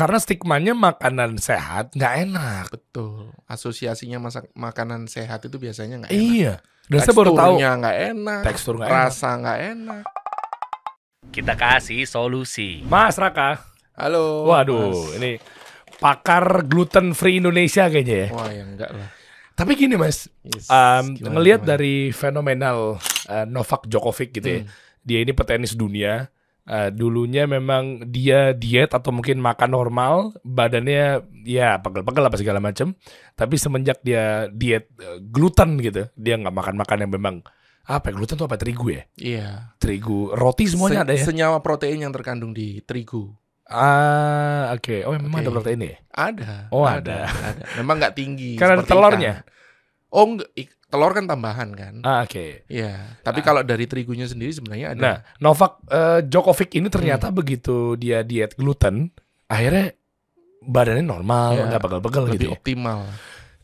Karena stigmanya makanan sehat nggak enak. Betul. Asosiasinya masak makanan sehat itu biasanya nggak enak. Iya. Dan saya baru tahu Teksturnya nggak enak. tekstur nggak enak. Rasa nggak enak. Kita kasih solusi. Mas Raka, Halo. waduh, Mas. ini pakar gluten free Indonesia kayaknya ya. Wah ya enggak lah. Tapi gini mas, Yes. um, Gimana, ngelihat gimana? dari fenomenal uh, Novak Djokovic gitu ya, Hmm. dia ini petenis dunia. Uh, dulunya memang dia diet atau mungkin makan normal, badannya ya pegel-pegel apa segala macam. Tapi semenjak dia diet uh, gluten gitu, dia nggak makan-makan yang memang apa ya, gluten tuh apa terigu ya? Iya. Terigu, roti semuanya Se- ada ya. Senyawa protein yang terkandung di terigu. Ah, oke. Oh, memang Oke. ada protein ya? Ada. Oh, ada. ada. Memang nggak tinggi. Karena ada telurnya? ikan. Oh, enggak. Telur kan tambahan kan. Ah, oke. Iya. Tapi kalau dari terigunya sendiri sebenarnya ada. Nah, Novak eh, Djokovic ini ternyata begitu dia diet gluten, akhirnya badannya normal, Ya, nggak pegel-pegel lebih gitu ya. optimal.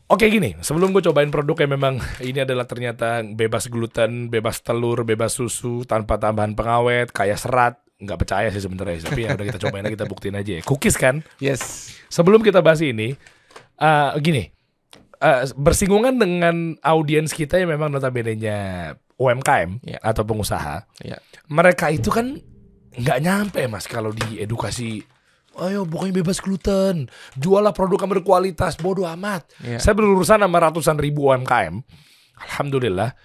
Oke gini, sebelum gue cobain produk yang memang ini adalah ternyata bebas gluten, bebas telur, bebas susu, tanpa tambahan pengawet, kaya serat, nggak percaya sih sebenarnya, tapi ya udah kita cobain aja, kita buktiin aja ya. Cookies kan? Yes. Sebelum kita bahas ini, eh gini, eh, bersinggungan dengan audiens kita yang memang notabene-nya UMKM Ya. atau pengusaha, Ya. mereka itu kan nggak nyampe mas kalau di edukasi. Ayo pokoknya bebas gluten, jualah produk yang berkualitas, bodoh amat. Ya. Saya berurusan sama ratusan ribu UMKM, alhamdulillah.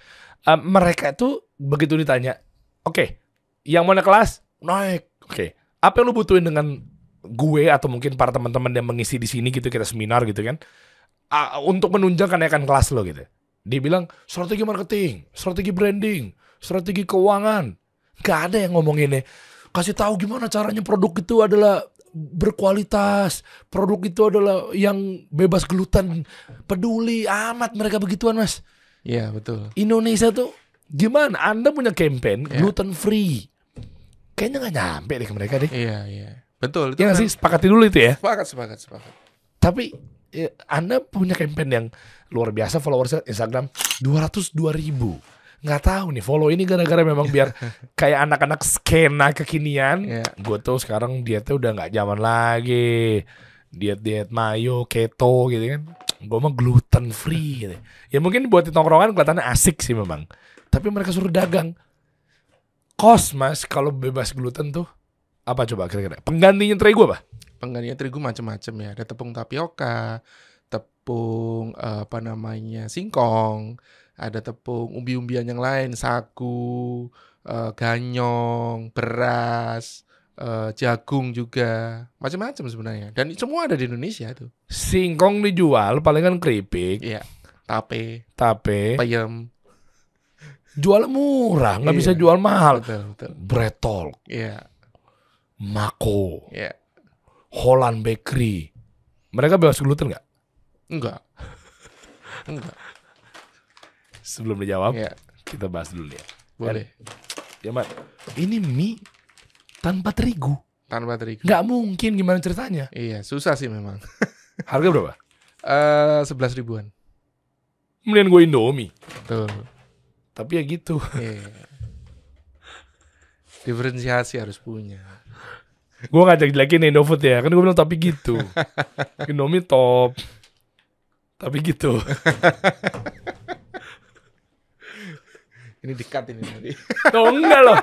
Eh, mereka itu begitu ditanya, oke, yang mana kelas naik, oke, apa yang lu butuhin dengan gue atau mungkin para teman-teman yang mengisi di sini gitu kita seminar gitu kan, Untuk menunjang kenaikan kelas lo gitu. Dia bilang strategi marketing, strategi branding, strategi keuangan. Gak ada yang ngomonginnya. Kasih tahu gimana caranya produk itu adalah berkualitas, produk itu adalah yang bebas gluten. Peduli amat mereka begituan mas. Iya, betul. Indonesia tuh gimana? Anda punya campaign Ya. gluten free. Kayaknya nggak nyampe deh ke mereka deh. Iya, iya. Betul. Itu Ya kan- sih sepakati dulu itu ya. Sepakat, sepakat, sepakat. Tapi ya, Anda punya campaign yang luar biasa followersnya Instagram 202 ribu. Nggak tahu nih follow ini gara-gara memang biar kayak anak-anak skena kekinian. Iya. Gue tuh sekarang dietnya udah nggak zaman lagi. Diet-diet mayo, keto gitu kan. Gue mah gluten free gitu. Ya mungkin buat di tongkrongan kelihatannya asik sih memang. Tapi mereka suruh dagang. Kos mas kalau bebas gluten tuh apa coba kira-kira? Penggantinya terigu apa? Penggantinya terigu macam-macam ya. Ada tepung tapioka, tepung eh, apa namanya singkong, ada tepung umbi-umbian yang lain, sagu, eh, ganyong, beras, eh, jagung juga, macam-macam sebenarnya. Dan semua ada di Indonesia tuh. Singkong dijual palingan keripik, Iya, tape, tape, payem, jual murah, nggak Iya. bisa jual mahal. betul betul. Bretol, Iya, Mako, iya. Holland Bakery. Mereka bebas gluten nggak? Enggak. Enggak. Sebelum dijawab, Iya, kita bahas dulu ya. boleh. Ya, Mat. Ini mie tanpa terigu. Tanpa terigu. Nggak mungkin gimana ceritanya. Iya, susah sih memang. Harga berapa? Eh, sebelas ribuan. Mendingan gue Indomie. Tuh. Tapi ya gitu. Iya. Diferensiasi harus punya. Gue ngajak jelekin Indofood ya. Kan gue bilang tapi gitu. Indomie top. Tapi gitu. Ini dekat ini tadi. Oh enggak loh.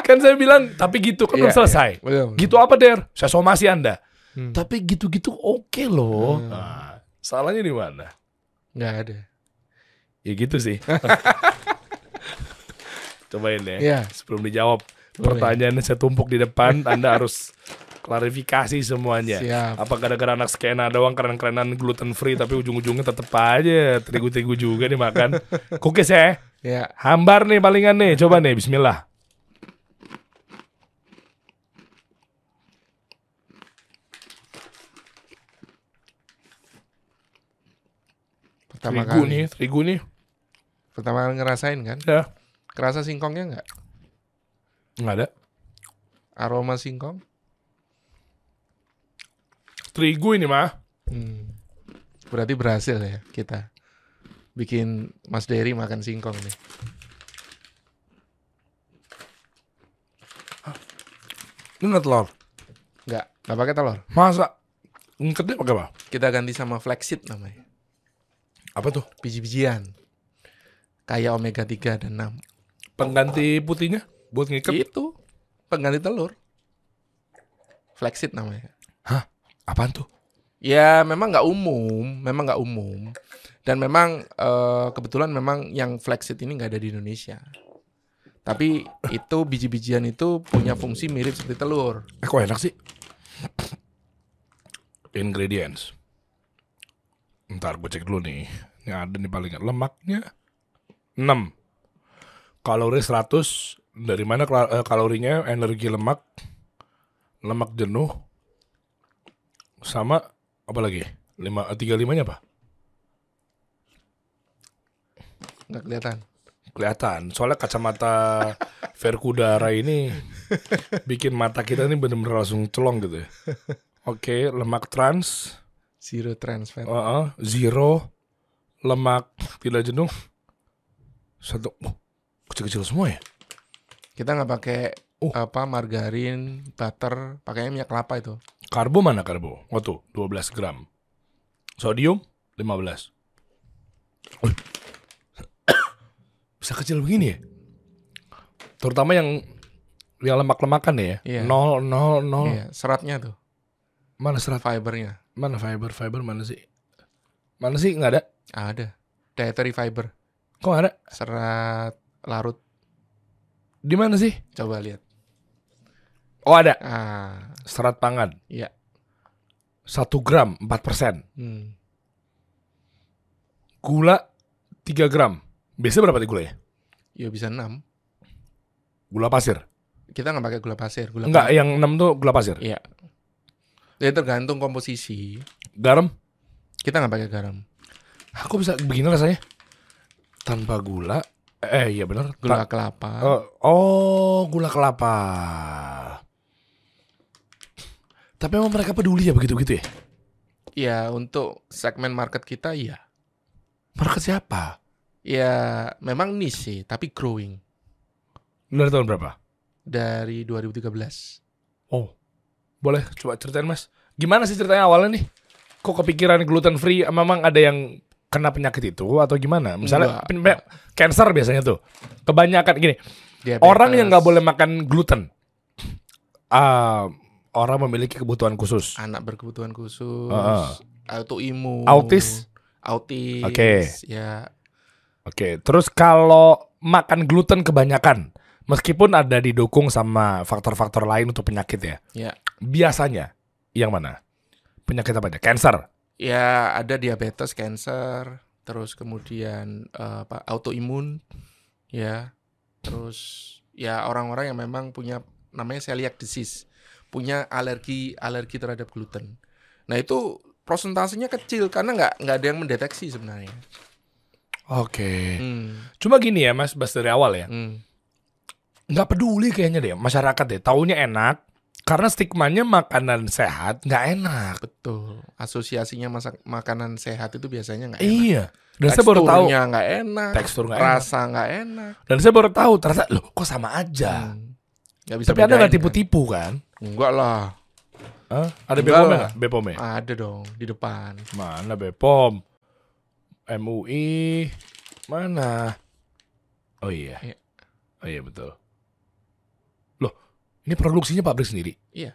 Kan saya bilang tapi gitu kan belum Iya, selesai. betul. Gitu apa Der? Saya somasi Anda. Hmm. Tapi gitu-gitu oke loh. Hmm. Nah, salahnya di mana? Nggak ada. Ya gitu sih. Cobain ya. Iya. Sebelum dijawab. Pertanyaannya saya tumpuk di depan, Anda harus klarifikasi semuanya. Siap. Apa gara-gara anak skena doang keren-kerenan gluten free tapi ujung-ujungnya tetep aja terigu-terigu juga dimakan. Cookies ya. Ya. Hambar nih palingan nih. Coba nih bismillah. Pertama terigu kali. nih, terigu nih. Pertama kali ngerasain kan? Ya. Kerasa singkongnya nggak? Nggak ada. Aroma singkong? Terigu ini mah. Hmm. Berarti berhasil ya kita bikin Mas Dery makan singkong nih. Ini nggak telur. Nggak, nggak pakai telur. Masa? Ngiketnya pakai apa? Kita ganti sama flaxseed namanya. Apa tuh? Biji-bijian. Kayak omega 3 dan 6. Pengganti putihnya buat ngiket? Itu pengganti telur. Flaxseed namanya. Apaan tuh? Ya memang nggak umum, memang nggak umum. Dan memang eh, kebetulan memang yang flaxseed ini nggak ada di Indonesia. Tapi itu biji-bijian itu punya fungsi mirip seperti telur. Eh kok enak sih? Ingredients. Ntar gue cek dulu nih. Ini ada nih paling lemaknya 6. Kalori 100. Dari mana eh, kalorinya? Energi lemak. Lemak jenuh. Sama apa lagi? 5 3 5 nya apa? Nggak kelihatan. Kelihatan. Soalnya kacamata Verkudara ini bikin mata kita ini bener-bener langsung celong gitu. ya. Oke, lemak trans. Zero trans fat. Heeh, zero lemak tidak jenuh satu oh, kecil-kecil semua ya Kita nggak pakai Oh. apa margarin, butter, pakainya minyak kelapa itu. karbo mana karbo oh tuh 12 gram sodium 15 Wih. bisa kecil begini ya terutama yang yang lemak-lemakan ya Iya. nol nol nol Iya, seratnya tuh, mana serat fibernya. mana fiber fiber mana sih mana sih nggak ada Ada. Dietary fiber, kok ada serat larut. Di mana sih Coba lihat. oh ada Ah, serat pangan Iya. satu gram 4 persen hmm. Gula 3 gram. Biasanya berapa nih gula ya? Ya bisa 6. Gula pasir. Kita nggak pakai gula pasir, gula Enggak, yang 6 tuh gula pasir. Iya. Jadi tergantung komposisi. Garam. Kita nggak pakai garam. Aku bisa begini rasanya. Tanpa gula. Eh, iya benar. Gula Ta- kelapa. oh, oh, gula kelapa. Tapi emang mereka peduli ya begitu-begitu ya? Ya untuk segmen market kita iya. Market siapa? Ya memang niche sih, tapi growing Dari tahun berapa? dari 2013. Oh, boleh coba ceritain mas. Gimana sih ceritanya awalnya nih? Kok kepikiran gluten free? Memang ada yang kena penyakit itu atau gimana? Misalnya Enggak. cancer biasanya tuh. Kebanyakan gini, Diabetes. orang yang nggak boleh makan gluten, ah, orang memiliki kebutuhan khusus. anak berkebutuhan khusus, Heeh. autoimun, Autis? autis, Oke. ya Oke, terus kalau makan gluten kebanyakan, meskipun ada didukung sama faktor-faktor lain untuk penyakit ya, Ya. biasanya yang mana? Penyakit apa aja? Cancer. Ya ada diabetes, cancer, terus kemudian eh, apa autoimun, ya, terus ya orang-orang yang memang punya namanya celiac disease, punya alergi alergi terhadap gluten. Nah itu prosentasenya kecil karena nggak nggak ada yang mendeteksi sebenarnya. Oke. Hmm, Cuma gini ya Mas, Bas dari awal ya. hmm. Nggak peduli kayaknya deh masyarakat deh. Taunya enak karena stigmanya makanan sehat nggak enak. Betul. Asosiasinya masak makanan sehat itu biasanya nggak enak. Iya. Dan saya baru tahu nggak enak, tekstur nggak enak. rasa nggak enak. Dan saya baru tahu ternyata loh kok sama aja. Hmm. Nggak bisa Tapi ada nggak kan? tipu-tipu kan? Enggak lah. Hah? Ada Enggak Bepom nggak? Bepom ya? Ada dong di depan. Mana Bepom? MUI mana? Oh iya. Iya. Oh iya betul. Loh, ini produksinya pabrik sendiri? Iya.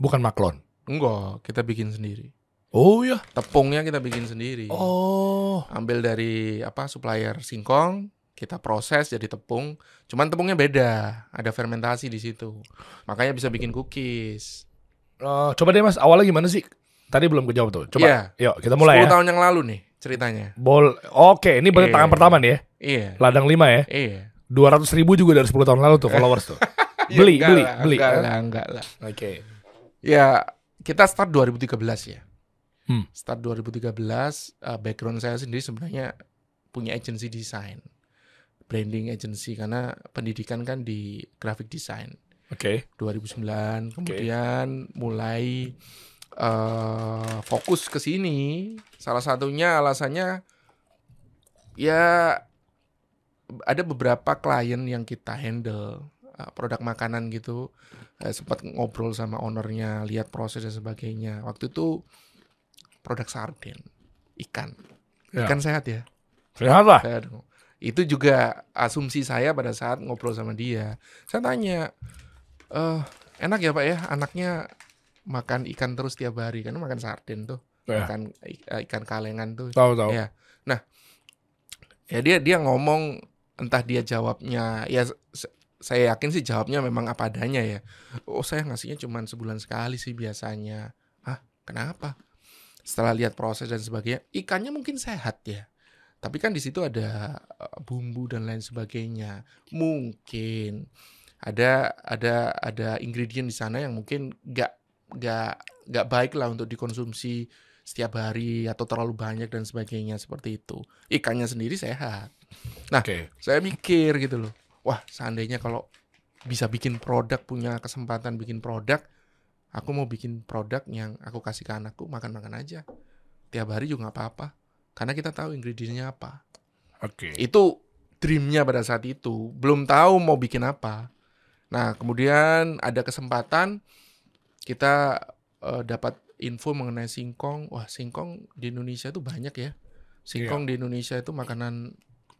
Bukan Maklon. Enggak, kita bikin sendiri. Oh iya. Tepungnya kita bikin sendiri. Oh. Ambil dari apa supplier singkong, kita proses jadi tepung. Cuman tepungnya beda, ada fermentasi di situ. Makanya bisa bikin cookies. Oh, coba deh Mas, awalnya gimana sih? Tadi belum kejawab tuh. Coba. Iya. Yuk, kita mulai 10 ya. tahun yang lalu nih ceritanya. Bol. Oke, ini berarti Iya. tangan pertama nih ya. Iya. Ladang 5 ya. Iya. 200 ribu juga dari 10 tahun lalu tuh followers tuh. Ya, beli, enggak beli, lah, beli. Enggak lah, enggak lah. Oke. Ya, kita start 2013 ya. Hmm. Start 2013, uh, background saya sendiri sebenarnya punya agency design. Branding agency karena pendidikan kan di graphic design. Oke. 2009 kemudian mulai eh fokus ke sini. Salah satunya alasannya ya ada beberapa klien yang kita handle uh, produk makanan gitu. Eh, sempat ngobrol sama ownernya, lihat proses dan sebagainya. Waktu itu produk sarden, ikan. Ya. Ikan sehat ya. Sehat lah. Sehat. Itu juga asumsi saya pada saat ngobrol sama dia. Saya tanya, eh enak ya Pak ya, anaknya makan ikan terus tiap hari karena makan sarden tuh, Ya. makan eh, ikan kalengan tuh. Tahu tahu. Ya. Nah, ya dia dia ngomong entah dia jawabnya ya saya yakin sih jawabnya memang apa adanya ya. Oh, saya ngasihnya cuma sebulan sekali sih biasanya. Hah, kenapa? Setelah lihat proses dan sebagainya, ikannya mungkin sehat ya. Tapi kan di situ ada eh, bumbu dan lain sebagainya. Mungkin ada ada ada ingredient di sana yang mungkin nggak nggak nggak baik lah untuk dikonsumsi setiap hari atau terlalu banyak dan sebagainya seperti itu. Ikannya sendiri sehat. Oke. Saya mikir gitu loh. Wah, seandainya kalau bisa bikin produk, punya kesempatan bikin produk, aku mau bikin produk yang aku kasih ke anakku makan-makan aja. Tiap hari juga nggak apa-apa. Karena kita tahu ingredientnya apa. Oke. Itu dreamnya pada saat itu. Belum tahu mau bikin apa. Nah, kemudian ada kesempatan kita eh, dapat info mengenai singkong. Wah, singkong di Indonesia itu banyak ya. Singkong di Indonesia itu makanan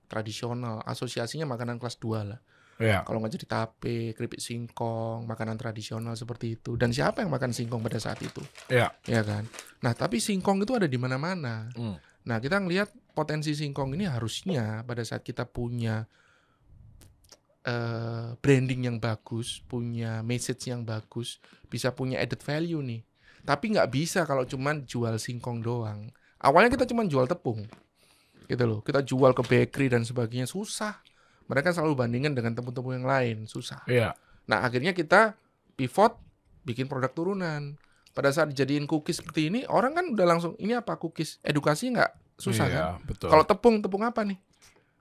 tradisional. Asosiasinya makanan kelas 2 lah. Ya. Kalau nggak jadi tape, keripik singkong, makanan tradisional seperti itu. Dan siapa yang makan singkong pada saat itu? Ya. Ya kan? Nah, tapi singkong itu ada di mana-mana. Hmm. Nah, kita ngelihat potensi singkong ini harusnya pada saat kita punya eh, branding yang bagus, punya message yang bagus, bisa punya added value nih. Tapi nggak bisa kalau cuman jual singkong doang. Awalnya kita cuman jual tepung, gitu loh. Kita jual ke bakery dan sebagainya susah. Mereka selalu bandingkan dengan tepung-tepung yang lain, susah. Iya. Nah, akhirnya kita pivot bikin produk turunan. Pada saat dijadiin cookies seperti ini, orang kan udah langsung ini apa cookies? Edukasi nggak susah Iya, kan? betul. Kalau tepung, tepung apa nih?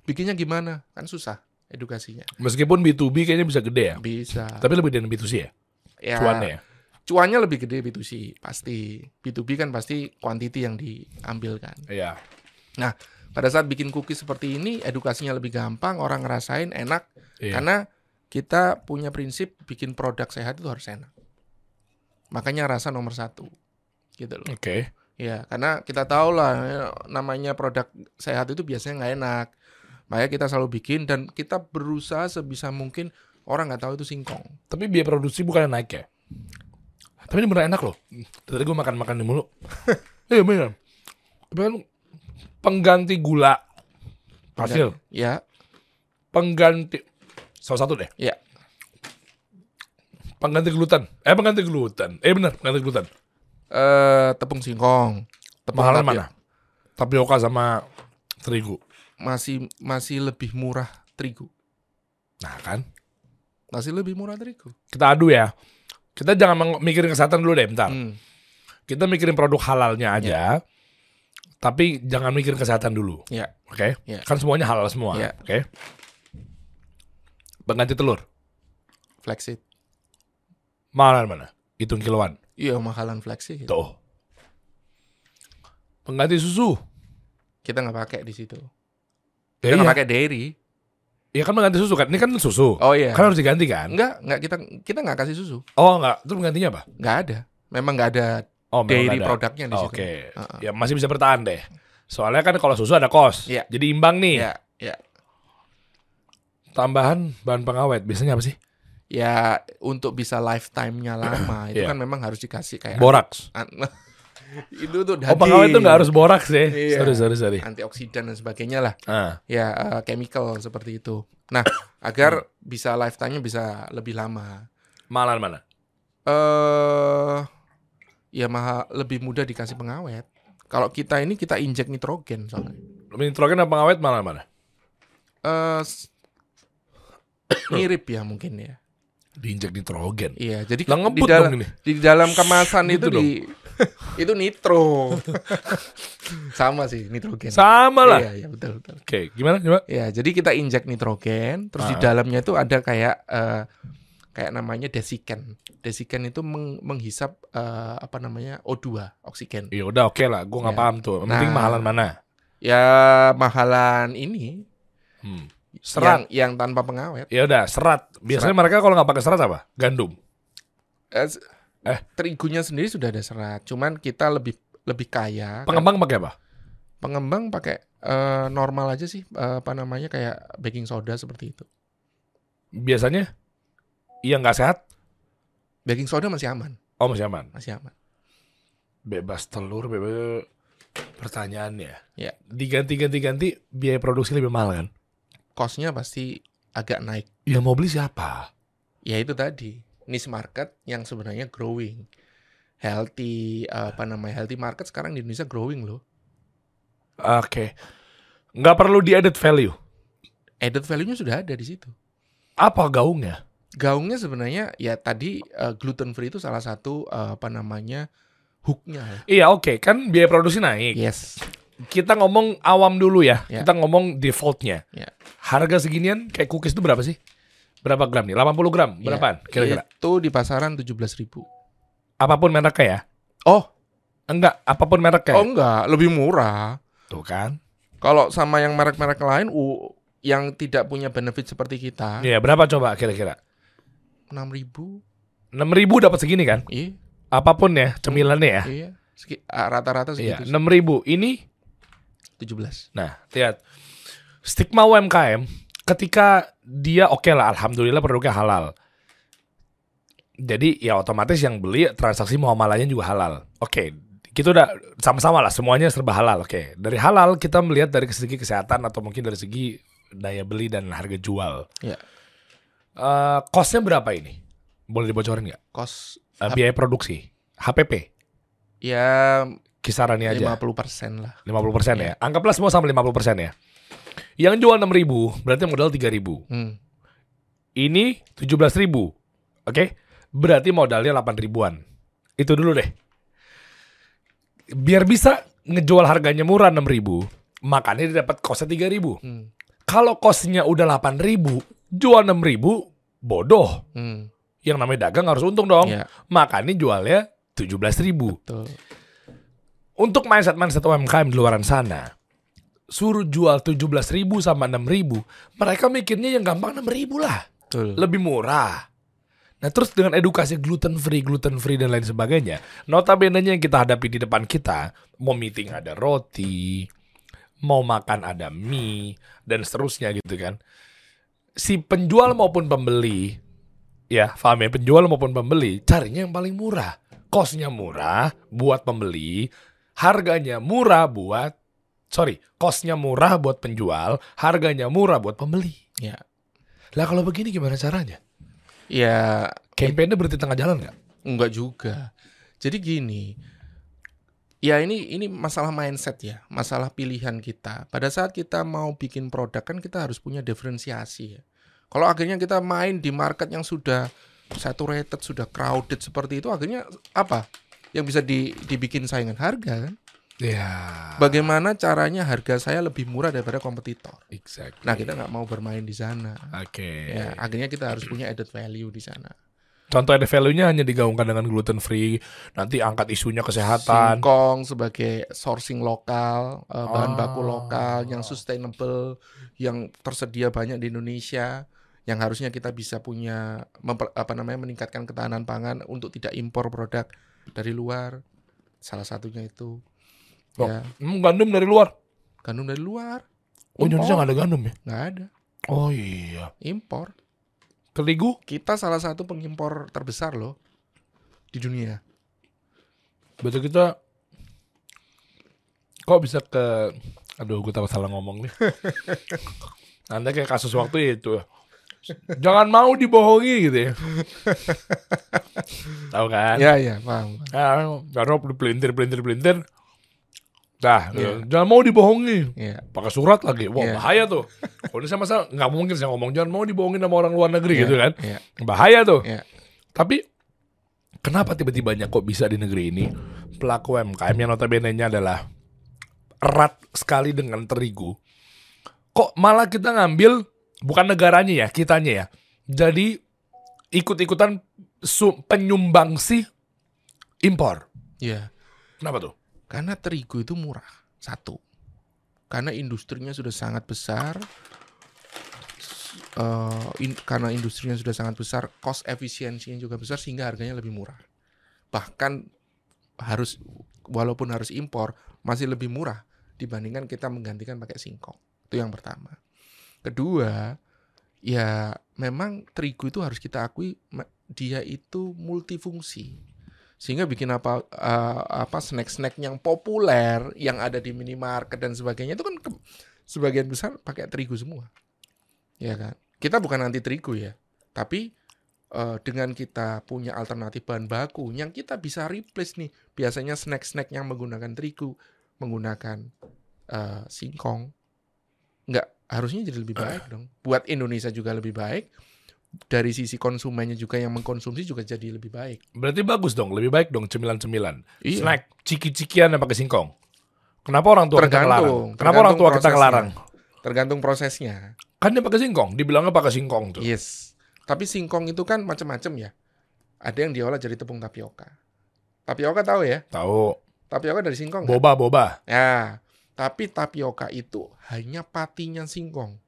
Bikinnya gimana? Kan susah edukasinya. Meskipun B2B kayaknya bisa gede ya. Bisa. Tapi lebih dari B2C ya. ya, Cuannya ya. cuannya lebih gede B2C, pasti. B2B kan pasti quantity yang diambil kan. Iya. Pada saat bikin cookies seperti ini, edukasinya lebih gampang, orang ngerasain enak. Iya. Karena kita punya prinsip bikin produk sehat itu harus enak. Makanya rasa nomor satu. Gitu loh. Oke. Ya, karena kita tahu lah ya, namanya produk sehat itu biasanya nggak enak. Makanya kita selalu bikin dan kita berusaha sebisa mungkin orang nggak tahu itu singkong. Tapi biaya produksi bukan naik ya. Tapi ini beneran enak loh. Tadi gue makan-makan di mulu. Iya bener. Tapi kan pengganti gula hasil. Ya, Pengganti salah satu deh. ya. Pengganti gluten. Eh pengganti gluten. Eh bener pengganti gluten. Eh tepung singkong. Tepung Mahalan tapio- mana? Tapioka sama terigu. Masih masih lebih murah terigu. Nah kan. Masih lebih murah terigu. Kita adu ya. Kita jangan mikirin kesehatan dulu deh bentar. Hmm. Kita mikirin produk halalnya aja. Tapi jangan mikirin kesehatan dulu. Ya, Oke? Ya. Kan semuanya halal semua. Ya. Oke? Pengganti telur. flexit. Mahalan mana? Hitung kiloan. Iya, mahalan flexit. Tuh. Pengganti susu. Kita nggak pakai di situ. Kita nggak iya. pakai dairy. Iya kan pengganti susu kan. Ini kan susu. Oh iya. Kan harus diganti kan? Enggak, enggak kita kita nggak kasih susu. Oh enggak. Terus penggantinya apa? Nggak ada. Memang nggak ada Oh, dairy ada. produknya di Oh, situ. Oke. Heeh. Ya masih bisa bertahan deh. Soalnya kan kalau susu ada kos. Iya. Jadi imbang nih. Ya, ya. Tambahan bahan pengawet. Biasanya apa sih? Ya untuk bisa lifetime-nya lama itu Iya. kan memang harus dikasih kayak Boraks. itu tuh Oh pengawet tuh nggak harus boraks ya. Iya. Sorry, sorry, sorry. antioksidan dan sebagainya lah. Ah, Ya eh, chemical seperti itu. Nah, agar Hmm. bisa lifetime-nya bisa lebih lama. malan mana? Eh ya maha lebih mudah dikasih pengawet. Kalau kita ini kita injek nitrogen soalnya. Nitrogen apa pengawet malan mana? Eh s- mirip ya mungkin ya. Diinjek nitrogen. Iya, jadi di dalam dong di dalam kemasan Gitu itu di itu nitro. Sama sih nitrogen. Sama lah. Iya, iya betul betul. Oke, gimana? Gimana? Ya, jadi kita injek nitrogen, terus di Ah. dalamnya itu ada kayak eh, kayak namanya desiken. Desiken itu meng- menghisap eh, apa namanya O2, oksigen. Ya udah oke lah, gue nggak Ya. paham tuh. Penting Nah. mahalan mana? Ya mahalan ini, Hmm. Serat. Yang, yang tanpa pengawet. Ya udah, serat. Biasanya mereka kalau nggak pakai serat apa? Gandum. Eh, Eh. terigunya sendiri sudah ada serat, cuman kita lebih lebih kaya. Pengembang pakai apa? Pengembang pakai eh, normal aja sih, eh, apa namanya kayak baking soda seperti itu. Biasanya yang nggak sehat, Baking soda masih aman, oh masih aman. masih aman. Bebas telur, bebas pertanyaannya. Ya. Diganti-ganti-ganti biaya produksi lebih mahal kan? Costnya pasti agak naik. Yang mau beli siapa? Ya itu tadi niche market yang sebenarnya growing, healthy, apa namanya healthy market sekarang di Indonesia growing loh. Oke. Nggak perlu di added value. Added value-nya sudah ada di situ. Apa gaungnya? Gaungnya sebenarnya ya tadi gluten free itu salah satu eh, apa namanya hooknya. ya. Iya oke, kan biaya produksi naik. Yes. Kita ngomong awam dulu ya. Ya. Kita ngomong defaultnya. Ya. Harga seginian kayak cookies itu berapa sih? Berapa gram nih? 80 gram? Berapaan? Kira-kira? Itu di pasaran 17.000 ribu. Apa pun mereknya ya? Oh, Enggak, apa pun mereknya. oh enggak, lebih murah. Tuh kan. Kalau sama yang merek-merek lain, uh, yang tidak punya benefit seperti kita, Iya, berapa coba kira-kira? 6.000 ribu. 6000 dapat segini kan? Iya, Apa pun ya, cemilannya ya. iya. Ah, Rata-rata Iya, segitu. 6000. Ini 17. Nah, lihat stigma UMKM ketika dia oke lah, alhamdulillah produknya halal. Jadi ya otomatis yang beli transaksi muamalahnya juga halal. Oke, kita udah sama-sama lah semuanya serba halal. Oke, dari halal kita melihat dari segi kesehatan atau mungkin dari segi daya beli dan harga jual. Iya. Eh, costnya berapa ini? Boleh dibocorin nggak? Kos Eh, biaya produksi, HPP, ya kisarannya aja. 50% lah. 50% ya. Anggaplah semua sama 50% ya. Yang jual 6.000 berarti modal 3.000. Hmm. Ini 17.000. Oke? Berarti modalnya 8 ribuan. Itu dulu deh. Biar bisa ngejual harganya murah 6.000, makanya dia dapat kosnya 3.000. Hmm. Kalau kosnya udah 8.000, jual 6.000, bodoh. Hmm. Yang namanya dagang harus untung dong. Ya, Makanya jualnya 17.000. betul. Untuk mindset-mindset UMKM di luaran sana, suruh jual 17.000 sama 6.000, mereka mikirnya yang gampang 6.000 lah. Betul. Lebih murah. Nah terus dengan edukasi gluten free, gluten free dan lain sebagainya, notabene yang kita hadapi di depan kita, mau meeting ada roti, mau makan ada mie, dan seterusnya gitu kan. Si penjual maupun pembeli, ya paham ya, penjual maupun pembeli, carinya yang paling murah. Kosnya murah buat pembeli, harganya murah buat, sorry, kosnya murah buat penjual, harganya murah buat pembeli. Ya. Lah kalau begini gimana caranya? Ya, Campaignnya berhenti tengah jalan nggak? enggak juga. Jadi gini, ya ini ini masalah mindset ya, masalah pilihan kita. Pada saat kita mau bikin produk kan kita harus punya diferensiasi ya. Kalau akhirnya kita main di market yang sudah saturated, sudah crowded seperti itu, akhirnya apa? Yang bisa di, dibikin saingan harga kan? Ya. Bagaimana caranya harga saya lebih murah daripada kompetitor? Exactly. Nah kita nggak mau bermain di sana. Oke. Ya, akhirnya kita harus punya added value di sana. Contoh ada value-nya hanya digaungkan dengan gluten free, nanti angkat isunya kesehatan. Singkong sebagai sourcing lokal, eh, bahan baku Ah. lokal yang sustainable, yang tersedia banyak di Indonesia, yang harusnya kita bisa punya memper- apa namanya meningkatkan ketahanan pangan untuk tidak impor produk dari luar. Salah satunya itu. Oh. Ya, Hmm, gandum dari luar. gandum dari luar. Oh, Indonesia Impor. nggak ada gandum ya? Nggak ada, Oh iya. impor. Terigu? Kita salah satu pengimpor terbesar loh di dunia. Betul kita kok bisa ke aduh gue takut salah ngomong nih. Anda kayak kasus waktu itu. Jangan mau dibohongi gitu ya. Tahu kan? Ya ya paham. Ah, Karena pelintir pelintir pelintir. Dah, Iya. jangan mau dibohongi. Ya. pakai surat lagi. Wah, Iya. bahaya tuh. Kalau ini sama nggak mungkin saya ngomong jangan mau dibohongin sama orang luar negeri Iya, gitu kan. iya. Bahaya tuh. Iya. Tapi kenapa tiba-tibanya kok bisa di negeri ini pelaku UMKM yang notabene-nya adalah erat sekali dengan terigu. Kok malah kita ngambil bukan negaranya ya, kitanya ya. Jadi ikut-ikutan su- penyumbangsi impor. Ya. Kenapa tuh? Karena terigu itu murah. Satu. Karena industrinya sudah sangat besar. eh, in- karena industrinya sudah sangat besar, cost efisiensinya juga besar sehingga harganya lebih murah. Bahkan harus walaupun harus impor masih lebih murah dibandingkan kita menggantikan pakai singkong. Itu yang pertama. Kedua, ya memang terigu itu harus kita akui dia itu multifungsi. Sehingga bikin apa eh, apa snack-snack yang populer yang ada di minimarket dan sebagainya itu kan ke- sebagian besar pakai terigu semua. Ya kan? Kita bukan anti terigu ya, tapi eh, dengan kita punya alternatif bahan baku yang kita bisa replace nih. Biasanya snack-snack yang menggunakan terigu, menggunakan eh, singkong, nggak harusnya jadi lebih baik dong. Buat Indonesia juga lebih baik. Dari sisi konsumennya juga yang mengkonsumsi juga jadi lebih baik. Berarti bagus dong, lebih baik dong cemilan-cemilan. Iya. Snack, ciki-cikian yang pakai singkong. Kenapa orang tua kita Tergantung, ngelarang? Kenapa tergantung orang tua kita prosesnya. ngelarang? Tergantung prosesnya. Kan dia pakai singkong, dibilangnya pakai singkong tuh. Yes. Tapi singkong itu kan macam-macam ya. Ada yang diolah jadi tepung tapioka. Tapioka tahu ya? Tahu. Tapioka dari singkong. nggak? Boba, boba. Ya. Tapi tapioka itu hanya patinya singkong.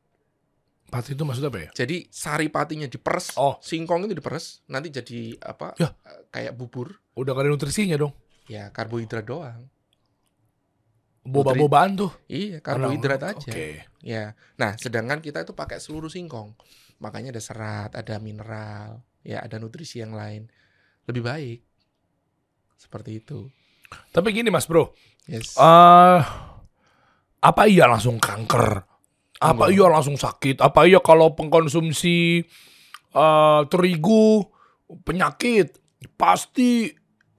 Pati itu maksudnya apa ya? Jadi sari patinya diperes, Oh. singkong itu diperes, nanti jadi apa? Ya. eh, Kayak bubur. Udah gak ada nutrisinya dong. Ya karbohidrat doang. Boba-bobaan tuh. Iya, karbohidrat aja. Oke. Ya. Nah, sedangkan kita itu pakai seluruh singkong. Makanya ada serat, ada mineral, ya ada nutrisi yang lain. Lebih baik. Seperti itu. Tapi gini mas bro, Yes. eh apa iya langsung kanker? Apa iya langsung sakit? Apa iya kalau pengkonsumsi eh terigu penyakit pasti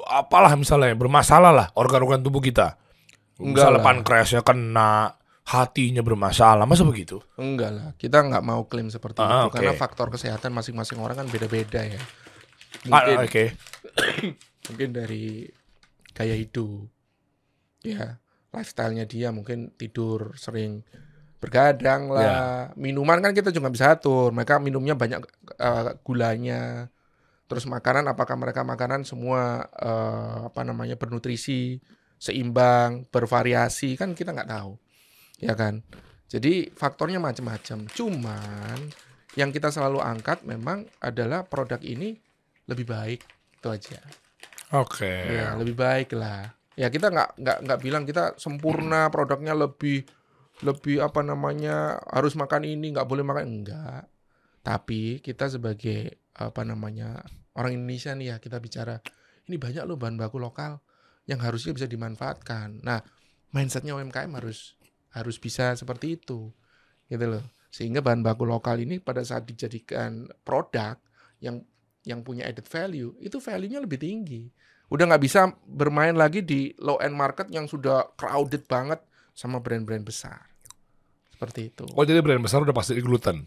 apalah misalnya bermasalah lah organ-organ tubuh kita. Enggak Misalnya lah. pankreasnya kena, hatinya bermasalah, masa begitu? Enggak lah, kita nggak mau klaim seperti Ah, itu oke. karena faktor kesehatan masing-masing orang kan beda-beda ya. Ah, Mungkin, Oke. mungkin dari gaya hidup, ya lifestyle-nya dia mungkin tidur sering bergadang lah, minuman kan kita juga bisa atur. Mereka minumnya banyak eh, gulanya, terus makanan apakah mereka makanan semua eh, apa namanya bernutrisi, seimbang, bervariasi kan kita nggak tahu, ya kan. Jadi faktornya macam-macam. Cuman yang kita selalu angkat memang adalah produk ini lebih baik itu aja. Oke. Ya lebih baik lah. Ya kita nggak nggak nggak bilang kita sempurna produknya lebih lebih apa namanya harus makan ini nggak boleh makan enggak. Tapi kita sebagai apa namanya orang Indonesia nih ya kita bicara ini banyak loh bahan baku lokal yang harusnya bisa dimanfaatkan. Nah mindsetnya UMKM harus harus bisa seperti itu gitu loh. Sehingga bahan baku lokal ini pada saat dijadikan produk yang yang punya added value itu value-nya lebih tinggi udah nggak bisa bermain lagi di low end market yang sudah crowded banget sama brand-brand besar. Seperti itu. Oh jadi brand besar udah pasti gluten.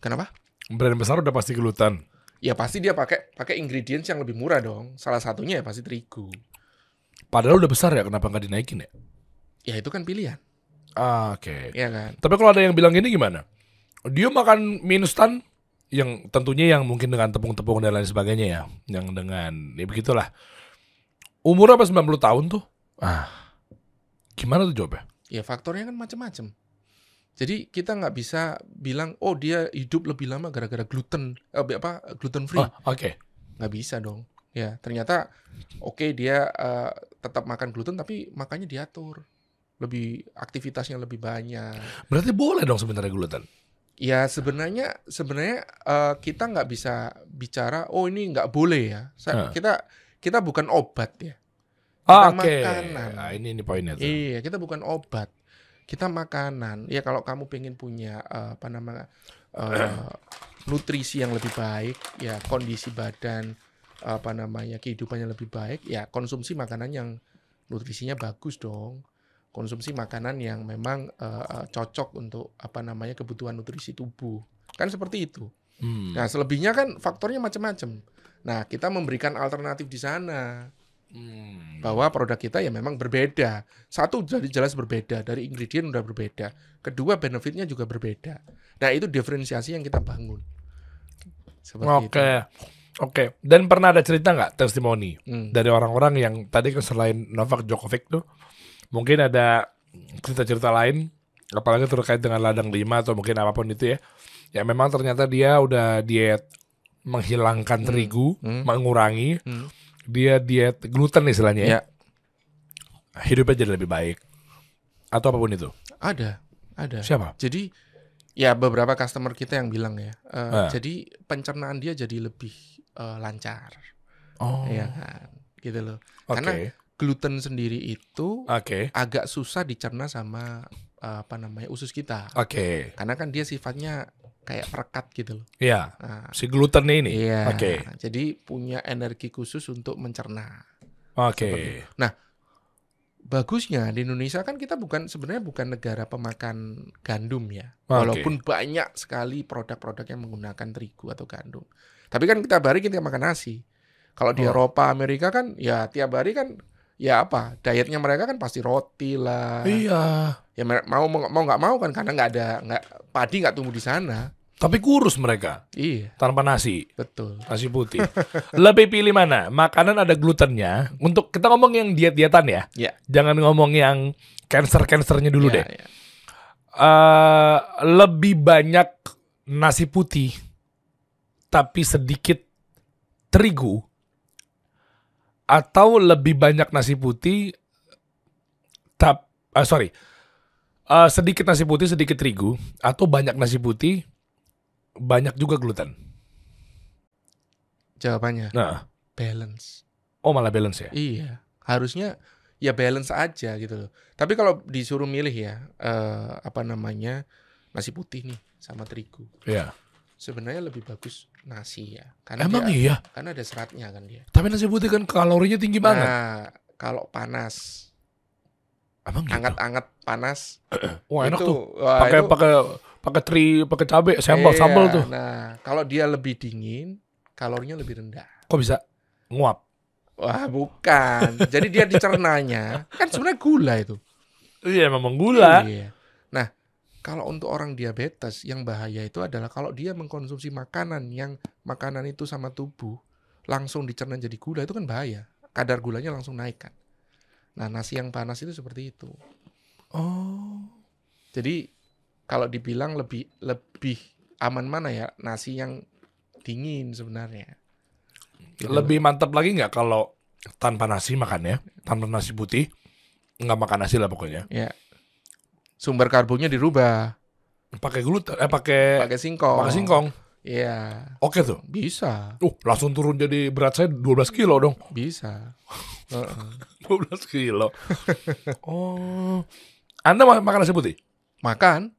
Kenapa? Brand besar udah pasti gluten. Ya pasti dia pakai pakai ingredients yang lebih murah dong. Salah satunya ya pasti terigu. Padahal udah besar ya, kenapa nggak dinaikin ya? Ya itu kan pilihan, Ah, Oke. ya kan? Tapi kalau ada yang bilang gini gimana? Dia makan mie instan yang tentunya yang mungkin dengan tepung-tepung dan lain sebagainya ya, yang dengan ya begitulah. Umur apa 90 tahun tuh? Ah. Gimana tuh jawabnya? Ya faktornya kan macam-macam. Jadi kita nggak bisa bilang oh dia hidup lebih lama gara-gara gluten eh, apa gluten free. Oh, oke. nggak bisa dong. Ya ternyata oke dia eh, tetap makan gluten tapi makannya diatur. Lebih aktivitasnya lebih banyak. Berarti boleh dong sebenarnya gluten. Ya sebenarnya sebenarnya eh, kita nggak bisa bicara oh ini nggak boleh ya. Sa- Hah. Kita kita bukan obat ya. Ah, Kita Oke. makanan. Nah, ini ini poinnya tuh. Iya kita bukan obat. Kita makanan. Ya kalau kamu pengen punya eh, apa namanya eh, nutrisi yang lebih baik, ya kondisi badan apa namanya kehidupannya lebih baik, ya konsumsi makanan yang nutrisinya bagus dong. Konsumsi makanan yang memang eh, eh, cocok untuk apa namanya kebutuhan nutrisi tubuh. Kan seperti itu. Hmm. Nah, selebihnya kan faktornya macam-macam. Nah, kita memberikan alternatif di sana Hmm. bahwa produk kita ya memang berbeda. Satu jadi jelas berbeda dari ingredient udah berbeda. Kedua benefitnya juga berbeda. Nah, itu diferensiasi yang kita bangun. Oke. Oke. Dan pernah ada cerita nggak testimoni. Hmm. dari orang-orang yang tadi kan selain Novak Djokovic tuh mungkin ada cerita-cerita lain apalagi terkait dengan ladang lima atau mungkin apa pun itu ya Ya memang ternyata dia udah diet menghilangkan terigu, Hmm. mengurangi. Hmm. Dia diet gluten istilahnya. ya. Ya. Hidupnya jadi lebih baik. Atau apa pun itu. Ada, ada. Siapa? Jadi ya beberapa customer kita yang bilang ya, eh, Ah. jadi pencernaan dia jadi lebih eh, lancar, Oh. ya kan, gitu loh. Oke. Karena gluten sendiri itu Oke. agak susah dicerna sama eh, apa namanya usus kita, Oke. karena kan dia sifatnya kayak perekat gitu loh. Iya. Nah, Si gluten ini. iya. Oke. Jadi punya energi khusus untuk mencerna. Oke. Bagusnya di Indonesia kan kita bukan sebenarnya bukan negara pemakan gandum ya. Oke. Walaupun banyak sekali produk-produk yang menggunakan terigu atau gandum. Tapi kan kita hari kita makan nasi. Kalau di Oh. Eropa, Amerika kan ya tiap hari kan ya apa? Dietnya mereka kan pasti roti lah. Iya. Ya mau mau nggak mau kan karena nggak ada nggak padi nggak tumbuh di sana. Tapi kurus mereka Iya, tanpa nasi, betul. nasi putih. Lebih pilih mana? Makanan ada glutennya. Untuk kita ngomong yang diet-dietan ya. Ya. Jangan ngomong yang cancer-cancernya dulu Ya, deh. ya. eh lebih banyak nasi putih tapi sedikit terigu atau lebih banyak nasi putih tap ah, sorry Eh, sedikit nasi putih sedikit terigu atau banyak nasi putih banyak juga gluten. Jawabannya? Nah. Balance. oh malah balance ya? Iya, harusnya ya balance aja gitu loh. Tapi kalau disuruh milih ya, eh, apa namanya nasi putih nih sama terigu, Iya. sebenarnya lebih bagus nasi ya, karena emang dia, iya? karena ada seratnya kan dia. tapi nasi putih kan kalorinya tinggi banget. Nah, kalau panas, emang gitu? anget-anget panas, wah enak itu, tuh pakai pakai pakai teri pakai cabe sambal iya, sambal tuh Nah, kalau dia lebih dingin, kalorinya lebih rendah. kok bisa nguap Wah, bukan. Jadi dia dicernanya kan sebenarnya gula itu. iya memang gula Iya. Nah, kalau untuk orang diabetes yang bahaya itu adalah kalau dia mengkonsumsi makanan yang makanan itu sama tubuh langsung dicerna jadi gula itu kan bahaya. Kadar gulanya langsung naik kan. Nah, nasi yang panas itu seperti itu. oh Jadi kalau dibilang lebih lebih aman mana ya nasi yang dingin sebenarnya. Gitu. lebih mantap lagi nggak kalau tanpa nasi makannya tanpa nasi putih nggak makan nasi lah pokoknya ya. Sumber karbonnya dirubah pakai gluten eh pakai pakai singkong. pakai singkong Iya, oke tuh bisa, uh langsung turun jadi berat saya 12 kilo dong bisa. Heeh. 12 kilo oh anda ma- makan nasi putih Makan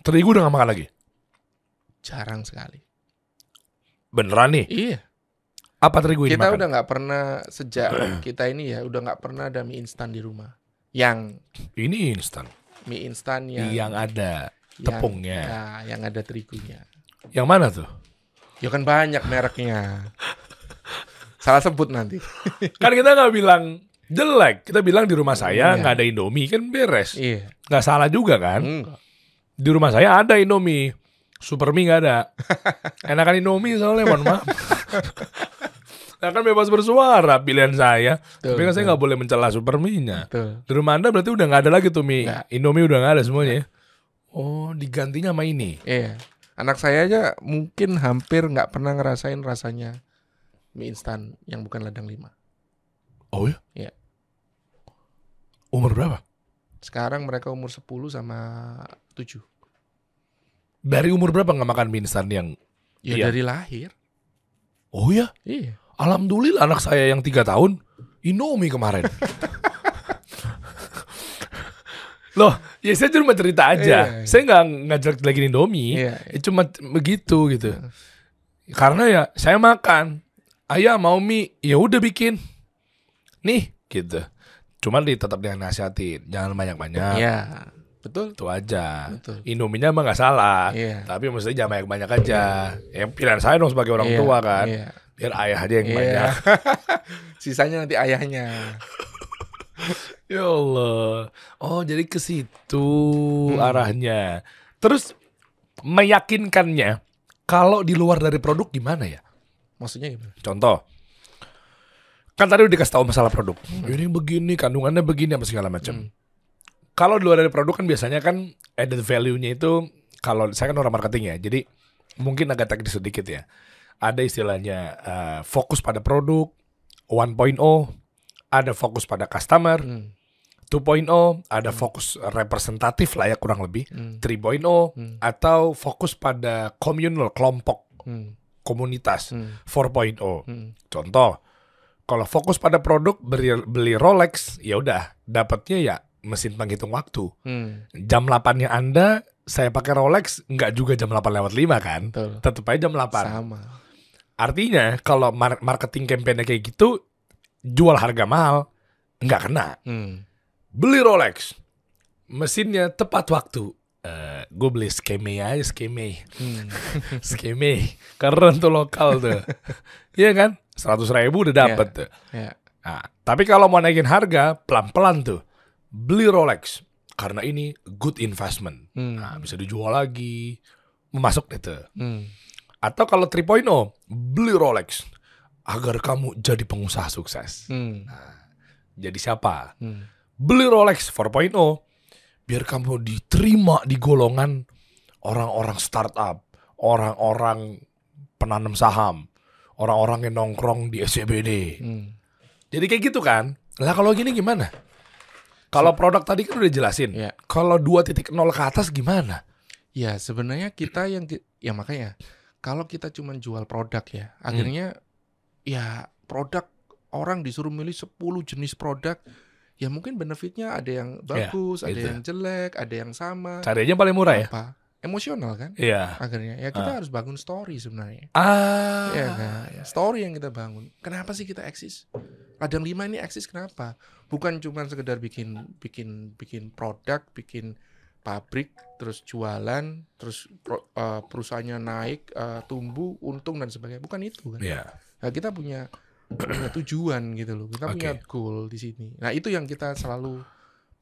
terigu udah nggak makan lagi jarang sekali. beneran nih Iya, apa terigu ini kita makan udah nggak pernah sejak kita ini ya udah nggak pernah ada mie instan di rumah. Yang ini instan mie instan yang yang ada yang- tepungnya. ya, yang ada terigunya. yang mana tuh Ya kan banyak mereknya. Salah sebut nanti. kan kita nggak bilang jelek kita bilang di rumah saya Iya. nggak ada indomie kan beres Iya. nggak salah juga kan Enggak. di rumah saya ada Indomie Super mie nggak ada enakan Indomie soalnya mohon maaf Nah, kan bebas bersuara pilihan saya Betul, tapi kan saya nggak boleh mencela Super mie-nya Betul. di rumah anda berarti udah nggak ada lagi tuh mie Nggak. Indomie udah nggak ada semuanya ya? oh digantinya sama ini Iya. Anak saya aja mungkin hampir nggak pernah ngerasain rasanya mie instan yang bukan ladang lima. oh ya Iya. umur berapa Sekarang mereka umur 10 sama 7. dari umur berapa nggak makan mie instan yang Ya Iya. dari lahir. oh ya Iya. alhamdulillah anak saya yang tiga tahun Indomie kemarin Loh, ya saya cuma cerita aja. Iya. Saya nggak ngajak lagi Indomie. Iya. Ya cuma begitu gitu. Karena ya saya makan. Ayah mau mie, ya udah bikin. Nih, gitu. Cuman di tetap dengan nasihatin, jangan banyak-banyak. Iya. Betul. Itu aja. Betul. Indominya mah nggak salah. Iya. Tapi maksudnya jangan banyak-banyak aja. Ya pilihan saya dong sebagai orang Iya, tua kan. Iya. Biar ayah aja yang Iya. banyak. Sisanya nanti ayahnya. Ya Allah. Oh, jadi ke situ Hmm. arahnya. Terus meyakinkannya kalau di luar dari produk gimana ya? Maksudnya gimana? Contoh. Kan tadi udah dikasih tahu masalah produk. Ini begini, kandungannya begini apa segala macam. Hmm. Kalau di luar dari produk kan biasanya kan added value-nya itu kalau saya kan orang marketing ya, jadi mungkin agak teknis sedikit ya. Ada istilahnya eh, fokus pada produk 1.0, ada fokus pada customer Hmm. 2.0, ada fokus representatif lah ya kurang lebih Hmm. 3.0 Hmm. atau fokus pada communal kelompok Hmm. Komunitas Hmm. 4.0. Hmm. Contoh, kalau fokus pada produk beli, beli Rolex, ya udah dapatnya ya mesin penghitung waktu. Hmm. Jam 8-nya Anda saya pakai Rolex nggak juga jam 8 lewat 5 kan? Betul. Tetap aja jam 8. Sama. Artinya kalau mar- marketing campaign kayak gitu jual harga mahal nggak kena. Hmm. Beli Rolex, mesinnya tepat waktu. Eh, gue beli skeme aja skeme, Hmm. skeme keren tuh lokal tuh, iya kan? Seratus ribu udah dapet tuh. Ya. Nah, tapi kalau mau naikin harga pelan-pelan tuh, beli Rolex karena ini good investment. Hmm. Nah, bisa dijual lagi, masuk deh tuh. Hmm. Atau kalau 3.0, beli Rolex agar kamu jadi pengusaha sukses. Hmm. Jadi siapa? Hmm. Beli Rolex 4.0 biar kamu diterima di golongan orang-orang startup, orang-orang penanam saham, orang-orang yang nongkrong di SCBD. Hmm. Jadi kayak gitu kan? Lah kalau gini gimana? Kalau produk tadi kan udah jelasin. Ya. Kalau 2.0 ke atas gimana? Ya sebenarnya kita yang ya makanya kalau kita cuma jual produk ya Hmm. akhirnya ya produk orang disuruh milih 10 jenis produk ya mungkin benefitnya ada yang bagus, ada itu. yang jelek, ada yang sama. Cari aja yang paling murah ya? Apa? Emosional kan? Iya. Akhirnya ya kita harus bangun story sebenarnya. Ah. Ya kan? Story yang kita bangun. Kenapa sih kita eksis? Ladang lima ini eksis kenapa? Bukan cuma sekedar bikin bikin bikin produk, bikin pabrik, terus jualan, terus eh, perusahaannya naik, eh, tumbuh, untung dan sebagainya. Bukan itu kan? Iya. Nah, kita punya punya tujuan gitu loh. Kita punya Oke. goal di sini. Nah, itu yang kita selalu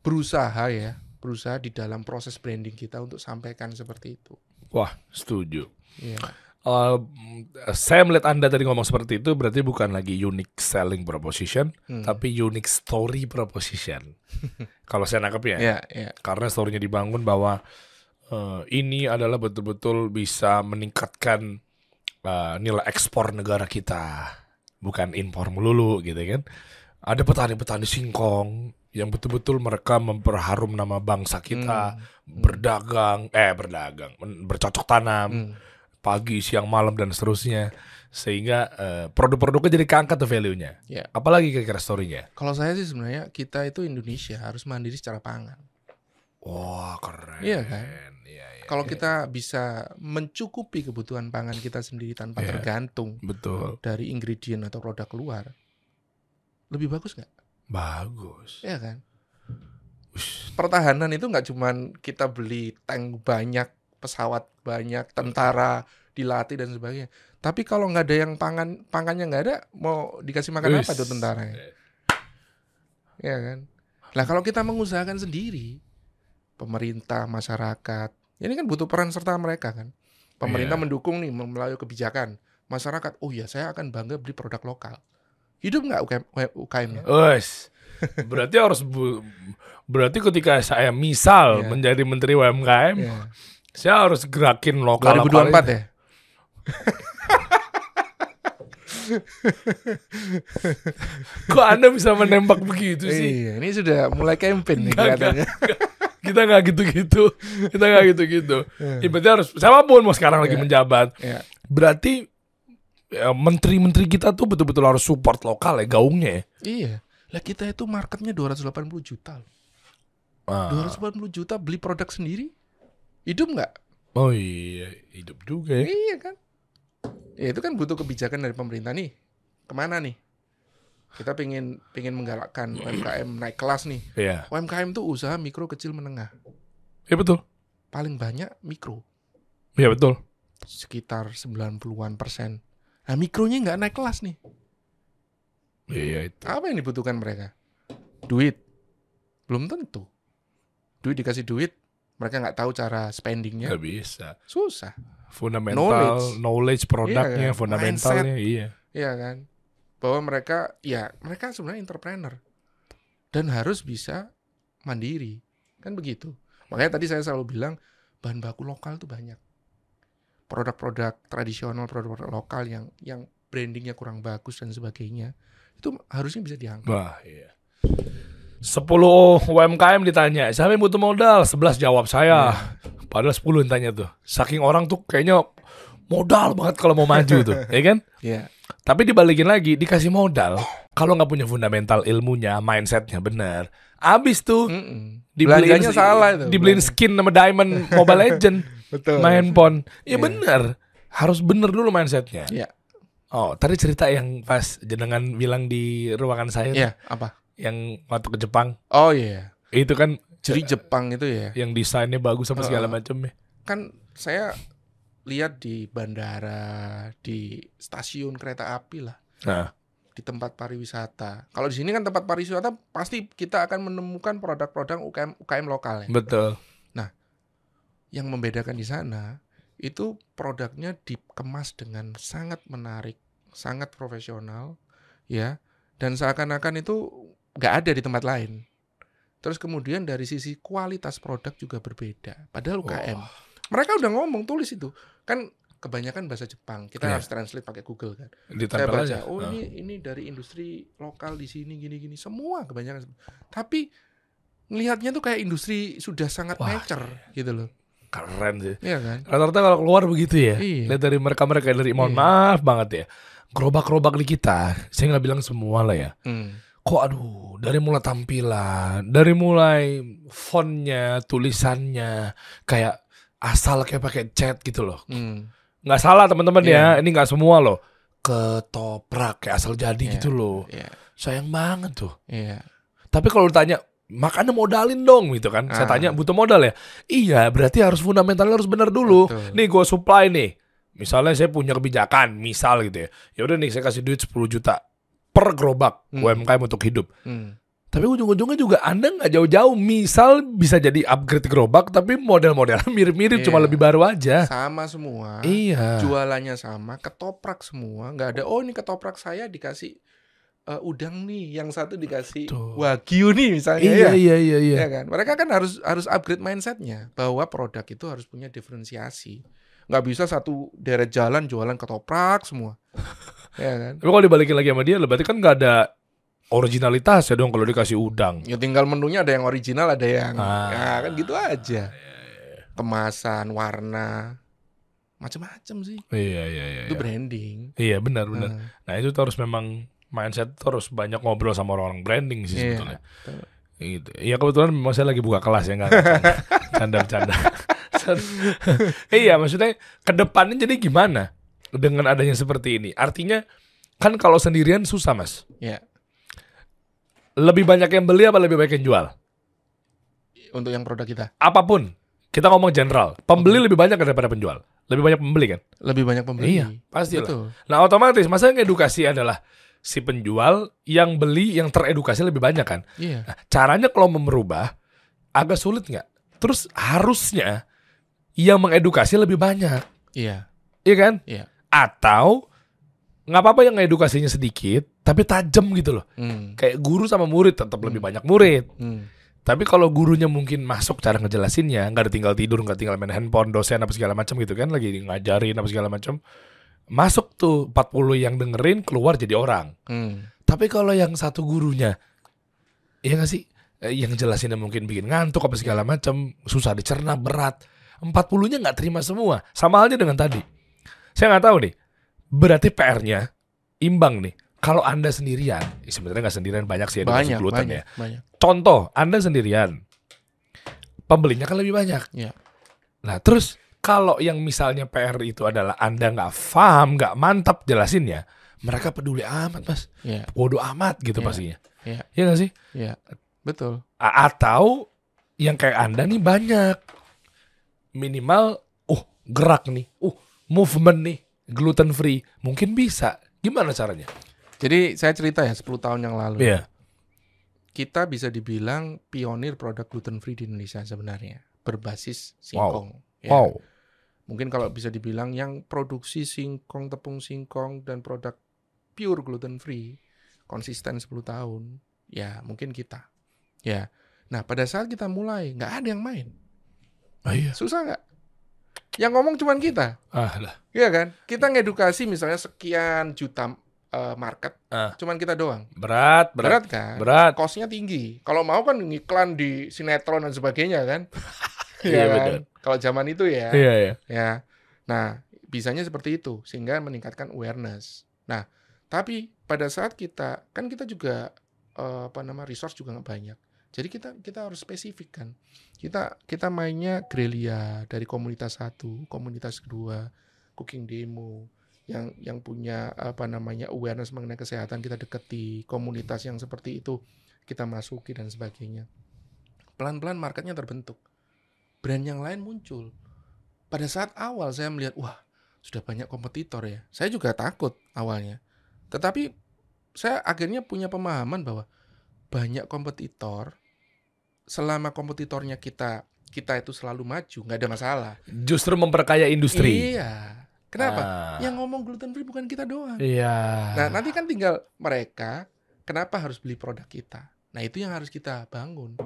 berusaha ya, berusaha di dalam proses branding kita untuk sampaikan seperti itu. Wah, setuju. Iya. Eh, saya melihat Anda tadi ngomong seperti itu berarti bukan lagi unique selling proposition, Hmm. tapi unique story proposition. Kalau saya nangkep ya, Ya, ya. karena story-nya dibangun bahwa eh, ini adalah betul-betul bisa meningkatkan eh, nilai ekspor negara kita, bukan impor melulu gitu kan. Ada petani-petani singkong yang betul-betul mereka memperharum nama bangsa kita, berdagang, eh berdagang, bercocok tanam Hmm. pagi, siang, malam dan seterusnya sehingga eh, produk-produknya jadi keangkat tuh value-nya. Ya. Apalagi kira-kira story-nya? Kalau saya sih sebenarnya kita itu Indonesia harus mandiri secara pangan. Wah, keren. Iya kan? Iya. Kalau kita bisa mencukupi kebutuhan pangan kita sendiri tanpa Iya. tergantung betul. dari ingredient atau produk luar, lebih bagus nggak? Bagus. Iya kan? Ush. Pertahanan itu nggak cuman kita beli tank banyak, pesawat banyak, tentara dilatih dan sebagainya. Tapi kalau nggak ada yang pangan, pangannya nggak ada, mau dikasih makan apa Ush. tuh tentara? Ya kan? Nah kalau kita mengusahakan sendiri, pemerintah, masyarakat, ini kan butuh peran serta mereka kan. Pemerintah Iya. mendukung nih melalui kebijakan. Masyarakat, oh ya saya akan bangga beli produk lokal. Hidup nggak UKM, UKM-nya? Berarti harus bu- berarti ketika saya misal Iya. menjadi menteri UMKM, Ya. saya harus gerakin lokal 2024 ya? Kok Anda bisa menembak begitu sih? Iya, ini sudah mulai campaign nih kelihatannya. Kita nggak gitu-gitu. Kita nggak gitu-gitu. Iya. Ya, berarti harus siapa pun mau sekarang lagi Iya. menjabat. Ya. Berarti ya, menteri-menteri kita tuh betul-betul harus support lokal ya gaungnya ya. Iya. Lah kita itu marketnya 280 juta loh. Ah. 280 juta beli produk sendiri. Hidup nggak? Oh iya, hidup juga ya. Iya kan? Ya itu kan butuh kebijakan dari pemerintah nih. Ke mana nih? Kita pengen pengen menggalakkan UMKM naik kelas nih. Iya. UMKM tuh usaha mikro kecil menengah. Iya betul. Paling banyak mikro. Iya betul. Sekitar 90-an persen. Nah mikronya nggak naik kelas nih. Iya itu. Apa yang dibutuhkan mereka? Duit. Belum tentu. Duit dikasih duit, mereka nggak tahu cara spendingnya. Nggak bisa. Susah. Fundamental, Knowledge. knowledge, produknya, Iya kan? fundamentalnya, iya. Iya kan? Bahwa mereka, ya mereka sebenarnya entrepreneur. Dan harus bisa mandiri. Kan begitu. Makanya tadi saya selalu bilang, bahan baku lokal tuh banyak. Produk-produk tradisional, produk-produk lokal yang yang brandingnya kurang bagus dan sebagainya itu harusnya bisa diangkat. Wah, iya. 10 UMKM ditanya, siapa yang butuh modal? 11 jawab saya. Padahal 10 yang tanya tuh. Saking orang tuh kayaknya modal banget kalau mau maju tuh, ya kan? Iya. Tapi dibalikin lagi, dikasih modal. Kalau nggak punya fundamental ilmunya, mindsetnya bener. Abis tuh Mm-mm. dibeliin Belanjanya salah itu. dibeliin skin sama diamond Mobile Legend, Betul. main handphone. Ya Iya. bener, harus bener dulu mindsetnya. Iya. Oh, tadi cerita yang pas jenengan bilang di ruangan saya Iya, apa? yang waktu ke Jepang, Oh iya. itu kan Jadi Jepang itu ya. yang desainnya bagus sama segala macam ya. Kan saya lihat di bandara, di stasiun kereta api lah, Nah, di tempat pariwisata. Kalau di sini kan tempat pariwisata pasti kita akan menemukan produk-produk UKM UKM lokal ya. betul. Yang membedakan di sana itu produknya dikemas dengan sangat menarik, sangat profesional, ya, dan seakan-akan itu nggak ada di tempat lain. Terus kemudian dari sisi kualitas produk juga berbeda. Padahal UKM. Wah. Mereka udah ngomong tulis itu. Kan kebanyakan bahasa Jepang. Kita Iya. harus translate pakai Google kan. Saya baca, aja. oh ini ini dari industri lokal di sini gini-gini. Semua kebanyakan. Tapi ngelihatnya tuh kayak industri sudah sangat Wah, mature gitu loh. keren sih. Iya kan? Rata-rata kalau keluar begitu ya. Iya. Lihat dari mereka-mereka dari mohon Iya. maaf banget ya. Gerobak-gerobak di kita, saya nggak bilang semua lah ya. Hmm. Kok aduh, dari mulai tampilan, dari mulai fontnya, tulisannya, kayak asal kayak pakai cat gitu loh. Hmm. Nggak salah teman-teman Iya. ya, ini nggak semua loh. Ketoprak kayak asal jadi Iya. gitu loh. Iya. Sayang banget tuh. Iya. Tapi kalau ditanya, makanya modalin dong gitu kan. Saya Ah. tanya, butuh modal ya? Iya, berarti harus fundamentalnya harus benar dulu. Betul. Nih gue supply nih. Misalnya saya punya kebijakan, misal gitu ya. Ya udah nih saya kasih duit 10 juta per gerobak Hmm. UMKM untuk hidup. Hmm. Tapi ujung-ujungnya juga Anda nggak jauh-jauh. Misal bisa jadi upgrade gerobak, tapi model-modelnya mirip-mirip, cuma Iya. lebih baru aja. Sama semua. Iya. Jualannya sama, ketoprak semua. Nggak ada, oh ini ketoprak saya dikasih eh, udang nih, yang satu dikasih Betul. wagyu nih misalnya Iya, ya. iya, iya, iya. Ya kan? Mereka kan harus harus upgrade mindsetnya bahwa produk itu harus punya diferensiasi. Nggak bisa satu deret jalan jualan ketoprak semua. ya kan? Tapi kalau dibalikin lagi sama dia, berarti kan nggak ada originalitas ya dong kalau dikasih udang. Ya tinggal menunya ada yang original, ada yang Ah. ya kan gitu aja. Kemasan, warna, macam-macam sih. Iya, iya, iya. Itu iya. branding. Iya, benar, benar. Nah, Nah itu tuh harus memang mindset tuh harus banyak ngobrol sama orang-orang branding sih Iya, sebetulnya. betul. Gitu. Iya kebetulan memang saya lagi buka kelas ya nggak canda canda. iya maksudnya ke depannya jadi gimana dengan adanya seperti ini? Artinya kan kalau sendirian susah mas. Ya, Lebih banyak yang beli apa lebih banyak yang jual? untuk yang produk kita Apa pun. Kita ngomong general. Pembeli lebih banyak daripada penjual. Lebih banyak pembeli kan? lebih banyak pembeli. Iya, pasti. Betul. Nah otomatis masa yang edukasi adalah si penjual yang beli yang teredukasi lebih banyak kan? Iya. Nah, caranya kalau mau merubah agak sulit nggak? Terus harusnya yang mengedukasi lebih banyak, Iya. iya kan? Iya. Atau nggak apa-apa yang ngedukasinya sedikit, tapi tajam gitu loh. Hmm. Kayak guru sama murid tetap lebih banyak murid. Hmm. Tapi kalau gurunya mungkin masuk cara ngejelasinnya, nggak ada tinggal tidur, nggak tinggal main handphone, dosen apa segala macam gitu kan, lagi ngajarin apa segala macam. Masuk tuh 40 yang dengerin, keluar jadi orang. Hmm. Tapi kalau yang satu gurunya, ya nggak sih, Eh, yang jelasinnya mungkin bikin ngantuk apa segala macam, susah dicerna, berat. 40-nya nggak terima semua. Sama halnya dengan tadi. Saya nggak tahu nih. Berarti PR-nya imbang nih. Kalau anda sendirian, eh, sebenarnya nggak sendirian banyak sih edukasi Banyak, banyak, ya. banyak. Contoh, anda sendirian, pembelinya kan lebih banyak. Iya. Nah terus kalau yang misalnya PR itu adalah anda nggak paham, nggak mantap jelasinnya, mereka peduli amat mas, Iya. bodoh amat gitu Iya. pastinya. Iya. Iya nggak sih? Iya. Betul. A- atau yang kayak anda nih banyak minimal uh gerak nih uh movement nih gluten free mungkin bisa gimana caranya Jadi saya cerita ya 10 tahun yang lalu. Iya Kita bisa dibilang pionir produk gluten free di Indonesia sebenarnya, berbasis singkong. Ya. wow Mungkin kalau bisa dibilang yang produksi singkong, tepung singkong dan produk pure gluten free konsisten 10 tahun. Ya, mungkin kita. Ya. Nah, pada saat kita mulai nggak ada yang main. oh, iya Susah nggak? Yang ngomong cuman kita. Ah lah. Iya kan? Kita ngedukasi misalnya sekian juta eh, market, Ah. cuman kita doang. Berat, berat. Berat kan? Berat. Kosnya tinggi. Kalau mau kan ngiklan di sinetron dan sebagainya kan? Iya, Iya kan? Kalau zaman itu ya. Iya, iya. Ya. Nah, bisanya seperti itu sehingga meningkatkan awareness. Nah, tapi pada saat kita kan kita juga eh, apa nama resource juga nggak banyak. Jadi kita kita harus spesifik kan. Kita kita mainnya gerilya dari komunitas satu, komunitas kedua, cooking demo yang yang punya apa namanya awareness mengenai kesehatan kita deketi, komunitas yang seperti itu kita masuki dan sebagainya. Pelan-pelan marketnya terbentuk. Brand yang lain muncul pada saat awal saya melihat wah sudah banyak kompetitor ya saya juga takut awalnya tetapi saya akhirnya punya pemahaman bahwa banyak kompetitor selama kompetitornya kita kita itu selalu maju nggak ada masalah Justru memperkaya industri. iya kenapa Ah. yang ngomong gluten free bukan kita doang Iya. nah nanti kan tinggal mereka kenapa harus beli produk kita nah itu yang harus kita bangun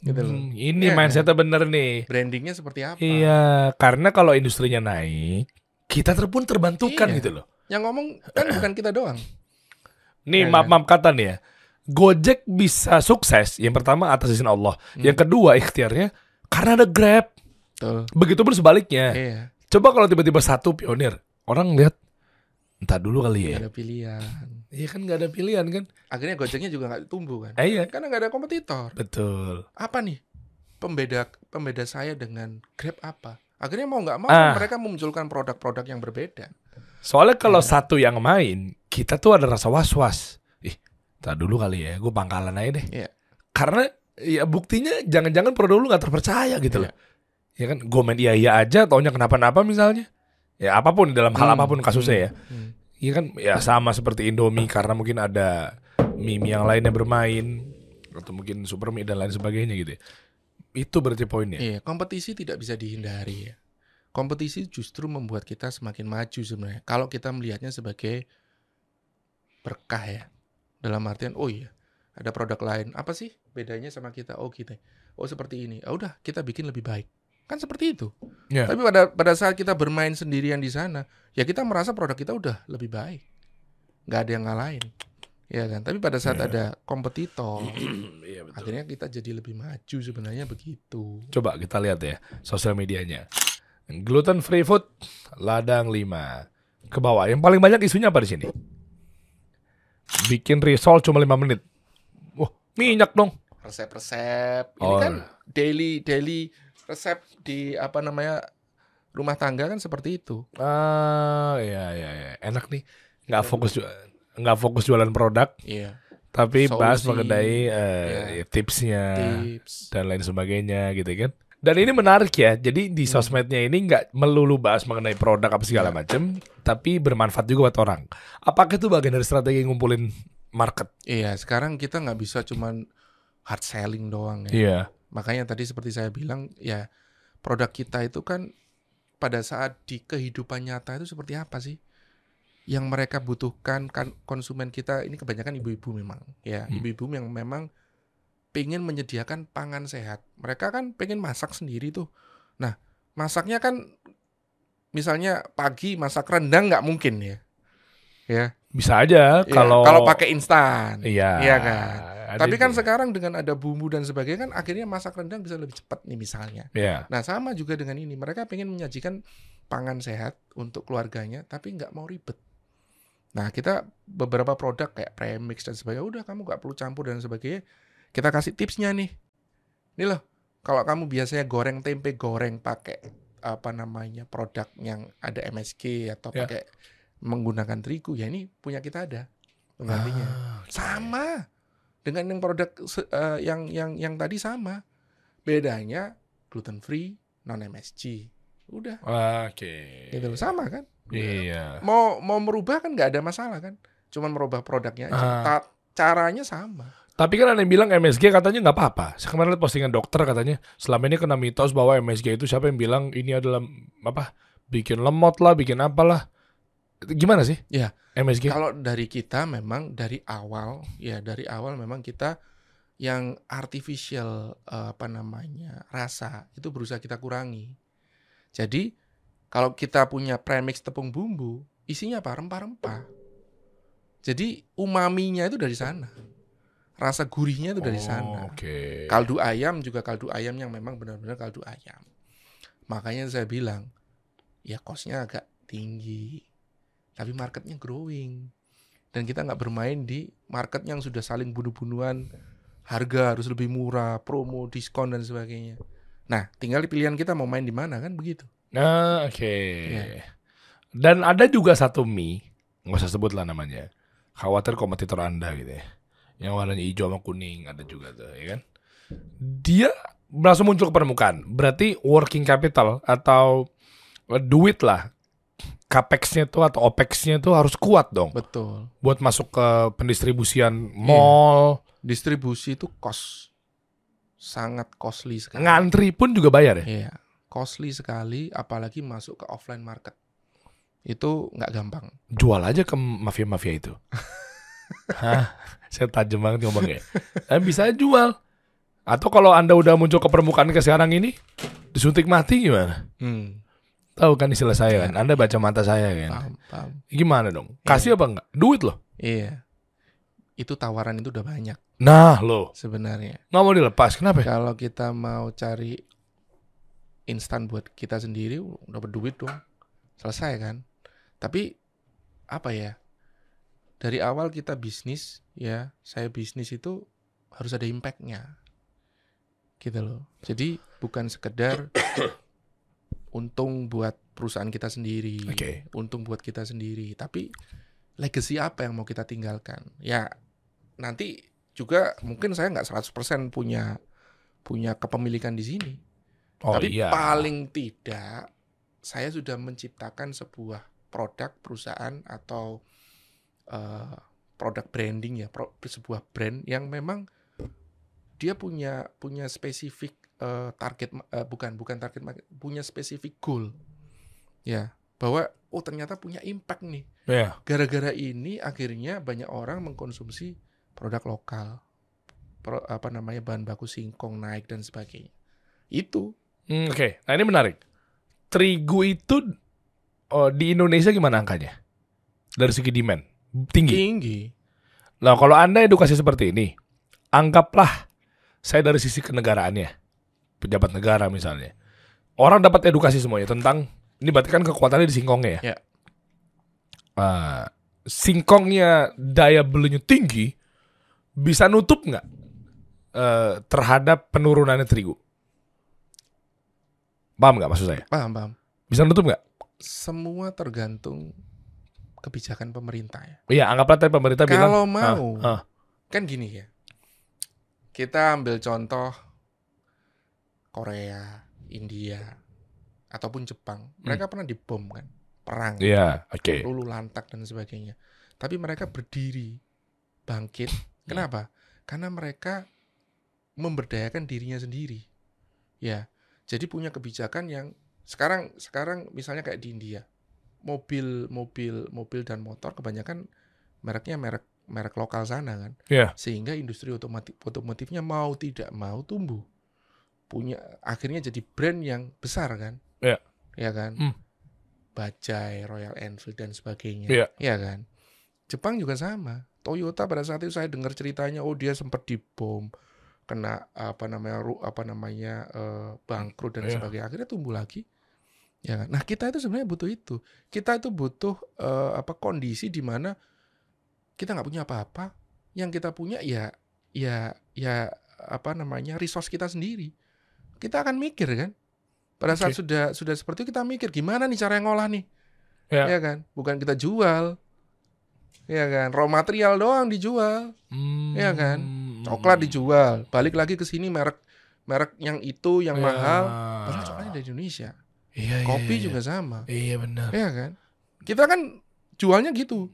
gitu loh Hmm, ini Iya, mindsetnya bener nih. brandingnya seperti apa Iya, karena kalau industrinya naik, kita ter pun terbantukan Iya. gitu loh. yang ngomong kan bukan kita doang Nih, Iya, maaf kan? maaf kata nih ya. Gojek bisa sukses. Yang pertama atas izin Allah. Hmm. Yang kedua ikhtiarnya karena ada Grab. Betul. Begitupun sebaliknya. Iya. Coba kalau tiba-tiba satu pionir, orang lihat entah dulu kali ya. ada pilihan. Iya kan nggak ada pilihan kan? Akhirnya Gojeknya juga nggak tumbuh kan? Eh, iya, Karena nggak ada kompetitor. betul. Apa nih pembeda pembeda saya dengan Grab apa? Akhirnya mau nggak mau Ah. mereka memunculkan produk-produk yang berbeda. Soalnya kalau Iya. satu yang main, kita tuh ada rasa was-was. Tak dulu kali ya, gue pangkalan aja deh. Iya. Karena ya buktinya jangan-jangan produk lu nggak terpercaya gitu Iya. loh. Ya kan, gue main iya iya aja, taunya kenapa-napa misalnya. Ya apa pun dalam hal Hmm, apa pun kasusnya ya. Hmm. Iya kan, ya sama seperti Indomie karena mungkin ada meme yang lainnya bermain atau mungkin Supermie dan lain sebagainya gitu. ya. Itu berarti poinnya. Iya, kompetisi tidak bisa dihindari ya. Kompetisi justru membuat kita semakin maju sebenarnya. Kalau kita melihatnya sebagai berkah ya. Dalam artian, oh iya, ada produk lain. Apa sih bedanya sama kita? Oh kita, oh seperti ini. Ah udah, kita bikin lebih baik. Kan seperti itu. Iya. Tapi pada pada saat kita bermain sendirian di sana, ya kita merasa produk kita udah lebih baik. Nggak ada yang ngalahin. Ya kan? Tapi pada saat Iya. ada kompetitor, Iya betul. akhirnya kita jadi lebih maju sebenarnya begitu. Coba kita lihat ya sosial medianya. Gluten free food ladang 5. Ke bawah. Yang paling banyak isunya apa di sini? Bikin risol cuma 5 menit. Wah, minyak dong. resep-resep. Ini Oh. kan daily daily resep di apa namanya rumah tangga kan seperti itu. Ah, iya iya iya. Enak nih. Nggak fokus ju- nggak fokus jualan produk, Iya. tapi bahas Solusi, mengenai eh, iya. tipsnya Tips. dan lain sebagainya gitu kan. Dan ini menarik ya. Jadi di Hmm. sosmednya ini nggak melulu bahas mengenai produk apa segala Iya. macam, tapi bermanfaat juga buat orang. Apakah itu bagian dari strategi ngumpulin market? Iya, sekarang kita nggak bisa cuman hard selling doang ya. Iya. Makanya tadi seperti saya bilang ya produk kita itu kan pada saat di kehidupan nyata itu seperti apa sih? Yang mereka butuhkan kan konsumen kita ini kebanyakan ibu-ibu memang ya, Hmm. ibu-ibu yang memang pengen menyediakan pangan sehat. Mereka kan pengen masak sendiri tuh. Nah, masaknya kan misalnya pagi masak rendang nggak mungkin ya. Ya, Bisa aja ya, kalau kalau pakai instan. Iya. Iya kan? Tapi kan itu. sekarang dengan ada bumbu dan sebagainya kan akhirnya masak rendang bisa lebih cepat nih misalnya. Iya. Nah sama juga dengan ini, mereka pengen menyajikan pangan sehat untuk keluarganya, tapi nggak mau ribet. Nah kita beberapa produk kayak premix dan sebagainya, udah kamu nggak perlu campur dan sebagainya. Kita kasih tipsnya nih. Ini loh, kalau kamu biasanya goreng tempe goreng pakai apa namanya produk yang ada MSG atau Ya. pakai menggunakan terigu, ya ini punya kita ada penggantinya. Ah, oke. Sama dengan yang produk eh, yang yang yang tadi sama. Bedanya gluten free, non MSG. Udah, Oke. gitu loh. sama kan? Iya. Mau mau merubah kan nggak ada masalah kan? Cuman merubah produknya aja. Ah. Ta- caranya sama. Tapi kan ada yang bilang MSG katanya nggak apa-apa. Saya kemarin lihat postingan dokter katanya selama ini kena mitos bahwa MSG itu siapa yang bilang ini adalah apa bikin lemot lah, bikin apalah. Gimana sih? Ya. MSG. Kalau dari kita memang dari awal ya dari awal memang kita yang artificial eh, apa namanya rasa itu berusaha kita kurangi. Jadi Kalau kita punya premix tepung bumbu, isinya apa? Rempah-rempah. Jadi umaminya itu dari sana. Rasa gurihnya itu dari Oh, sana. Oke. Kaldu ayam juga kaldu ayam yang memang benar-benar kaldu ayam. Makanya saya bilang, ya costnya agak tinggi, tapi marketnya growing. Dan kita nggak bermain di market yang sudah saling bunuh-bunuhan, harga harus lebih murah, promo, diskon dan sebagainya. Nah, tinggal pilihan kita mau main di mana kan begitu. Nah, oke. Iya. Dan ada juga satu mie, nggak usah sebut lah namanya. Khawatir kompetitor Anda gitu ya. Yang warnanya hijau sama kuning ada juga tuh, ya kan? Dia langsung muncul ke permukaan. Berarti working capital atau eh, duit lah. Capex-nya tuh atau OPEX-nya tuh harus kuat dong Betul. buat masuk ke pendistribusian mall. Distribusi itu cost sangat costly sekali. Ngantri pun juga bayar ya. Iya, costly sekali apalagi masuk ke offline market. Itu nggak gampang. Jual aja ke mafia-mafia itu. Hah? Saya tajam banget ngomongnya. Eh, bisa jual. Atau kalau Anda udah muncul ke permukaan ke sekarang ini, disuntik mati gimana? Hmm, Tahu kan istilah saya kan? Anda baca mata saya kan? paham, paham. Gimana dong? Kasih apa enggak? Duit loh. Iya. Itu tawaran itu udah banyak Nah loh, sebenarnya. nggak mau dilepas. Kenapa? Kalau kita mau cari instan buat kita sendiri, dapat duit dong. Selesai kan? Tapi apa ya? Dari awal kita bisnis, ya, saya bisnis itu harus ada impact-nya. Gitu loh. Jadi bukan sekedar untung buat perusahaan kita sendiri, Oke. untung buat kita sendiri, tapi legacy apa yang mau kita tinggalkan? Ya, nanti juga mungkin saya nggak 100% punya punya kepemilikan di sini. Oh Tapi iya. paling tidak saya sudah menciptakan sebuah produk perusahaan atau eh, produk branding ya, pro- sebuah brand yang memang dia punya punya spesifik eh, target eh, bukan bukan target market, punya spesifik goal. Ya, bahwa oh ternyata punya impact nih. Iya. Gara-gara ini akhirnya banyak orang mengkonsumsi produk lokal. Pro- apa namanya bahan baku singkong naik dan sebagainya. Itu Hmm, Oke, nah ini menarik. Terigu itu oh, di Indonesia gimana angkanya? Dari segi demand tinggi. tinggi. Nah, kalau Anda edukasi seperti ini, anggaplah saya dari sisi kenegaraannya, pejabat negara misalnya. Orang dapat edukasi semuanya tentang ini berarti kan kekuatannya di singkongnya ya. Ya. Ah, singkongnya daya belinya tinggi, bisa nutup nggak eh, terhadap penurunannya terigu? Paham nggak maksud saya? Paham, paham. Bisa nutup nggak? Semua tergantung kebijakan pemerintah ya. Iya, anggaplah tadi pemerintah bilang. Kalau ah, mau, ah, kan gini ya. Kita ambil contoh Korea, India, ataupun Jepang. Mereka pernah dibom kan, perang, Hmm. Iya, oke. lulu lantak dan sebagainya. Tapi mereka berdiri, bangkit. Kenapa? Karena mereka memberdayakan dirinya sendiri. Ya, jadi punya kebijakan yang sekarang sekarang misalnya kayak di India, mobil mobil mobil dan motor kebanyakan mereknya merek merek lokal sana kan. Iya. Sehingga industri otomotif otomotifnya mau tidak mau tumbuh. Punya akhirnya jadi brand yang besar kan. Iya. Ya kan? Hmm. Bajaj, Royal Enfield dan sebagainya. Iya. Iya kan? Jepang juga sama. Toyota pada saat itu saya dengar ceritanya oh dia sempat dibom kena apa namanya apa namanya eh, bangkrut dan Iya. sebagainya akhirnya tumbuh lagi ya kan? nah kita itu sebenarnya butuh itu kita itu butuh eh, apa kondisi di mana kita nggak punya apa-apa yang kita punya ya ya ya apa namanya resource kita sendiri kita akan mikir kan pada saat Oke. sudah sudah seperti itu kita mikir gimana nih cara ngolah nih Ya. ya kan bukan kita jual ya kan raw material doang dijual Hmm. Iya kan? coklat dijual balik lagi ke sini merek merek yang itu yang Ya. mahal padahal coklatnya dari Indonesia Iya, iya, kopi iya. juga sama Iya benar. ya kan kita kan jualnya gitu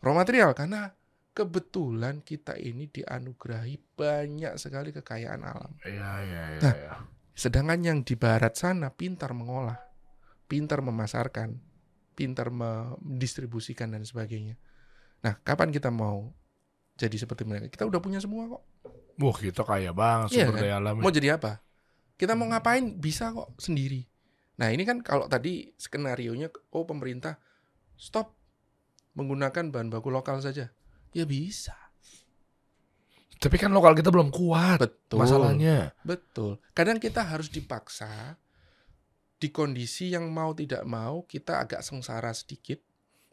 raw material karena kebetulan kita ini dianugerahi banyak sekali kekayaan alam Iya iya iya. Nah. iya. sedangkan yang di barat sana pintar mengolah pintar memasarkan pintar mendistribusikan dan sebagainya nah kapan kita mau jadi seperti mereka kita udah punya semua kok Wah kita kaya banget Iya sumber kan? daya alam. mau jadi apa? Kita mau ngapain bisa kok sendiri. Nah ini kan kalau tadi skenario nya, oh pemerintah stop menggunakan bahan baku lokal saja, ya bisa. Tapi kan lokal kita belum kuat. Betul. Masalahnya. Betul. Kadang kita harus dipaksa di kondisi yang mau tidak mau kita agak sengsara sedikit,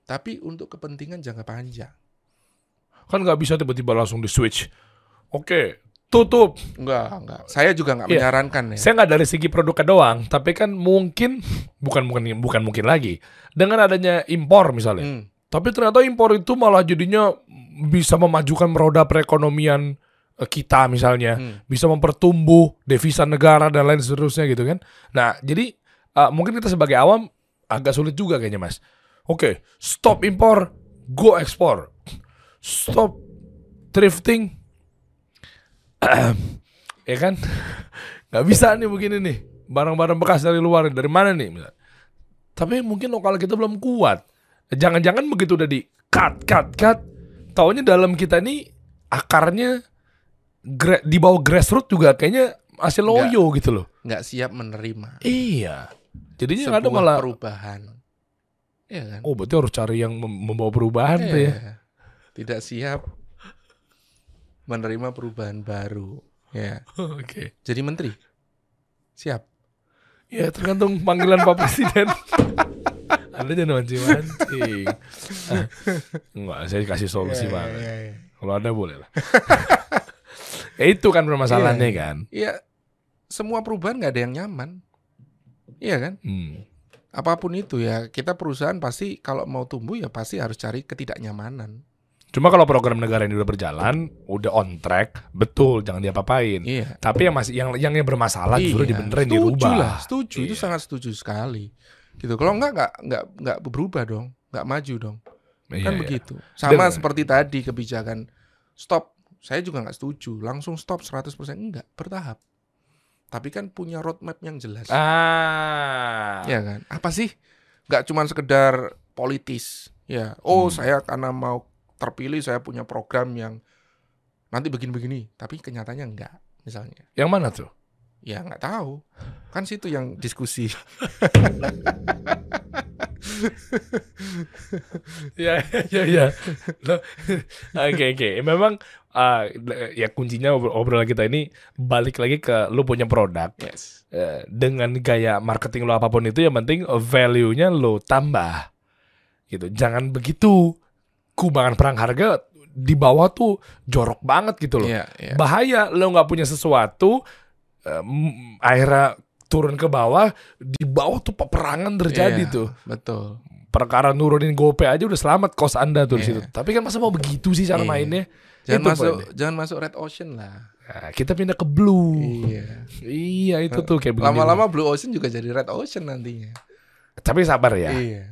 tapi untuk kepentingan jangka panjang. Kan nggak bisa tiba-tiba langsung di switch. Oke, tutup. Enggak, enggak. Saya juga enggak Iya. menyarankan ya. Saya nggak dari segi produknya doang, tapi kan mungkin bukan bukan bukan mungkin lagi dengan adanya impor misalnya. Hmm, Tapi ternyata impor itu malah jadinya bisa memajukan roda perekonomian eh, kita misalnya, hmm. bisa mempertumbuh devisa negara dan lain seterusnya gitu kan. Nah, jadi eh, mungkin kita sebagai awam agak sulit juga kayaknya Mas. Oke, stop impor, go ekspor. Stop thrifting. Ya kan? Nggak bisa nih begini nih. Barang-barang bekas dari luar dari mana nih? Misal. Tapi mungkin lokal kita belum kuat. Jangan-jangan begitu udah di cut, cut, cut. Taunya dalam kita ini akarnya di bawah grassroots juga kayaknya masih loyo gitu loh. Enggak siap menerima Iya. Jadinya yang ada malah perubahan. Iya kan? oh berarti harus cari yang mem- membawa perubahan tuh ya. Iya. Tidak siap menerima perubahan baru. Ya. Oke. Jadi menteri. Siap. Ya tergantung panggilan Pak Presiden. Anda jangan mancing-mancing. Ah, Enggak, saya kasih solusi Bang. iya, iya. Kalau ada boleh lah. ya itu kan permasalahannya Iya. kan. Iya, semua perubahan nggak ada yang nyaman. Iya kan? Hmm. Apa pun itu ya, kita perusahaan pasti kalau mau tumbuh ya pasti harus cari ketidaknyamanan. Cuma kalau program negara ini udah berjalan, udah on track, betul jangan diapa-apain. Iya. Tapi yang masih yang yang bermasalah justru Iya, dibenerin setuju dirubah. lah, setuju itu Iya. sangat setuju sekali. Gitu. Kalau enggak enggak enggak enggak berubah dong, enggak maju dong. Iya, kan iya. begitu. Sama Dan- seperti tadi kebijakan stop. Saya juga nggak setuju. Langsung stop 100% enggak, bertahap. Tapi kan punya roadmap yang jelas. Ah. Ya kan? Apa sih? Nggak cuma sekedar politis. Ya, oh Hmm. saya karena mau terpilih saya punya program yang nanti begini-begini, tapi kenyataannya enggak misalnya. Yang mana tuh? Ya nggak tahu. Kan situ yang diskusi. Ya, ya, ya. Oke, oke. Memang ah, ya kuncinya obrol- obrolan kita ini balik lagi ke lu punya produk Yes. Eh, dengan gaya marketing lo apa pun itu yang penting value-nya lo tambah. Gitu. Jangan begitu kubangan perang harga di bawah tuh jorok banget gitu loh. Iya, iya. Bahaya lo nggak punya sesuatu eh, akhirnya turun ke bawah, di bawah tuh peperangan terjadi Iya, tuh. Betul. Perkara nurunin GoPay aja udah selamat kos Anda tuh di Iya. situ. Tapi kan masa mau begitu sih cara Iya. mainnya? Jangan Itu masuk poinnya. jangan masuk red ocean lah. Nah, kita pindah ke blue. Iya. Iya, itu tuh kayak. Lama-lama blue ocean juga jadi red ocean nantinya. Tapi sabar ya. Iya.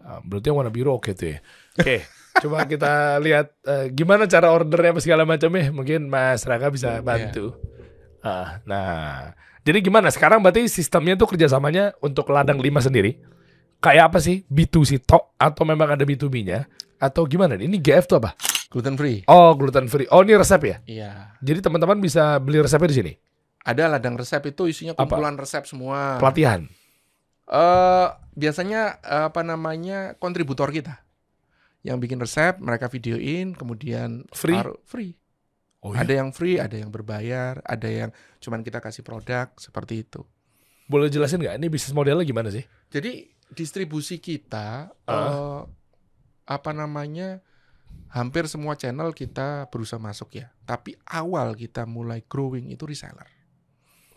Ah, berarti yang warna biru oke tuh ya. Oke, coba kita lihat eh, gimana cara ordernya apa segala macamnya. Mungkin Mas Raka bisa bantu. Ah, nah, jadi gimana sekarang berarti sistemnya tuh kerjasamanya untuk ladang lima sendiri? Kayak apa sih? B2C tok atau memang ada B2B-nya? Atau gimana? nih? Ini GF tuh apa? Gluten free. Oh, gluten free. Oh, ini resep ya? Iya. Jadi teman-teman bisa beli resepnya di sini. Ada ladang resep itu isinya Apa? kumpulan resep semua. Pelatihan. Eh biasanya eh, apa namanya kontributor kita yang bikin resep mereka videoin kemudian Free? taruh- free. Oh, iya? Ada yang free, ada yang berbayar, ada yang cuman kita kasih produk seperti itu. Boleh jelasin nggak? Ini bisnis modelnya gimana sih? Jadi distribusi kita Ah. eh, apa namanya hampir semua channel kita berusaha masuk ya. Tapi awal kita mulai growing itu reseller.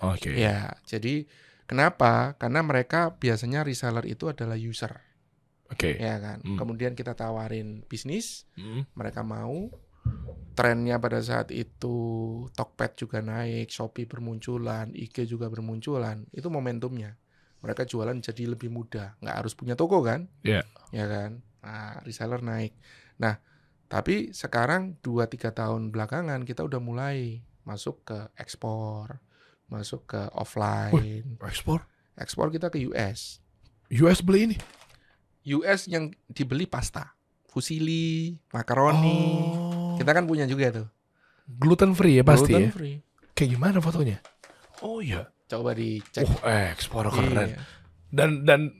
Oke. Ya, jadi kenapa? Karena mereka biasanya reseller itu adalah user, Oke. ya kan. Hmm. Kemudian kita tawarin bisnis, Hmm. mereka mau. Trennya pada saat itu Tokped juga naik, Shopee bermunculan, IG juga bermunculan. Itu momentumnya. Mereka jualan jadi lebih mudah, nggak harus punya toko kan? Iya. Ya kan? Nah, reseller naik. Nah, tapi sekarang 2-3 tahun belakangan kita udah mulai masuk ke ekspor, masuk ke offline. Ekspor? Ekspor kita ke US. US beli ini. US yang dibeli pasta, fusilli, makaroni. Oh. Kita kan punya juga tuh. gluten free ya pasti Gluten ya. free. Kayak gimana fotonya? Oh iya. Coba dicek. Oh, ekspor keren. Iya. Dan dan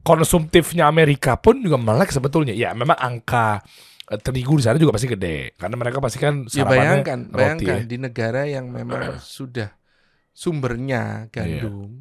konsumtifnya Amerika pun juga melek sebetulnya. Ya memang angka eh, terigu di sana juga pasti gede karena mereka pasti kan Ya bayangkan, roti bayangkan ya. di negara yang memang sudah sumbernya gandum,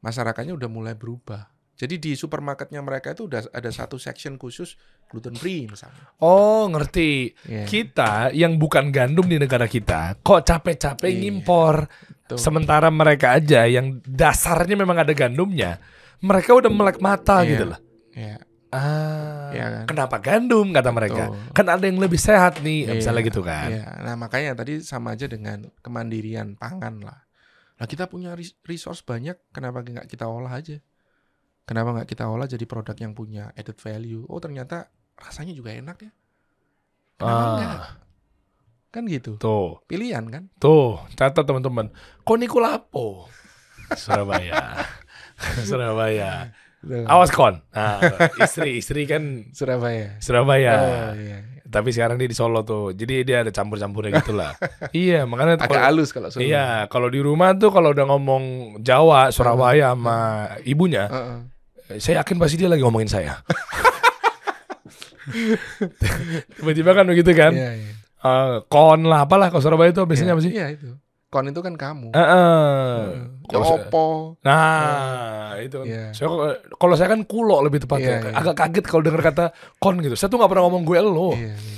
masyarakatnya udah mulai berubah. Jadi di supermarketnya mereka itu udah ada satu section khusus gluten free misalnya. Oh, ngerti. Iya. Kita yang bukan gandum di negara kita kok capek-capek Iya. ngimpor. Tuh. Sementara mereka aja yang dasarnya memang ada gandumnya, mereka udah melek mata Iya. gitu loh. Ya, Ah, Iya kan? kenapa gandum kata mereka? Betul. Kan ada yang lebih sehat nih, Iya, misalnya gitu kan. Iya. Nah makanya tadi sama aja dengan kemandirian pangan lah. Nah kita punya res- resource banyak, kenapa nggak kita olah aja? Kenapa nggak kita olah jadi produk yang punya added value? Oh ternyata rasanya juga enak ya. Kenapa Ah. enggak? Kan gitu. Tuh, Pilihan kan? tuh, catat teman-teman. Koniku lapo. Surabaya. Surabaya. Awas kon. Nah, istri, istri kan Surabaya. Surabaya. Oh, iya. Tapi sekarang dia di Solo tuh. Jadi dia ada campur-campurnya gitu lah. iya, makanya Agak kalau- halus kalau Solo. Iya, kalau di rumah tuh kalau udah ngomong Jawa, Surabaya sama ibunya, Heeh. Saya yakin pasti dia lagi ngomongin saya. Tiba-tiba kan begitu kan? Iya, iya. Eh, kon lah apalah kalau Surabaya itu biasanya apa sih? Iya itu. Kon itu kan kamu. Ya Kalau saya- opo. Nah, itu kan. Iya. Saya kok- kalau saya kan kulo lebih tepatnya. Iya, iya. Agak kaget kalau dengar kata kon gitu. Saya tuh nggak pernah ngomong gue lo. Iya, iya.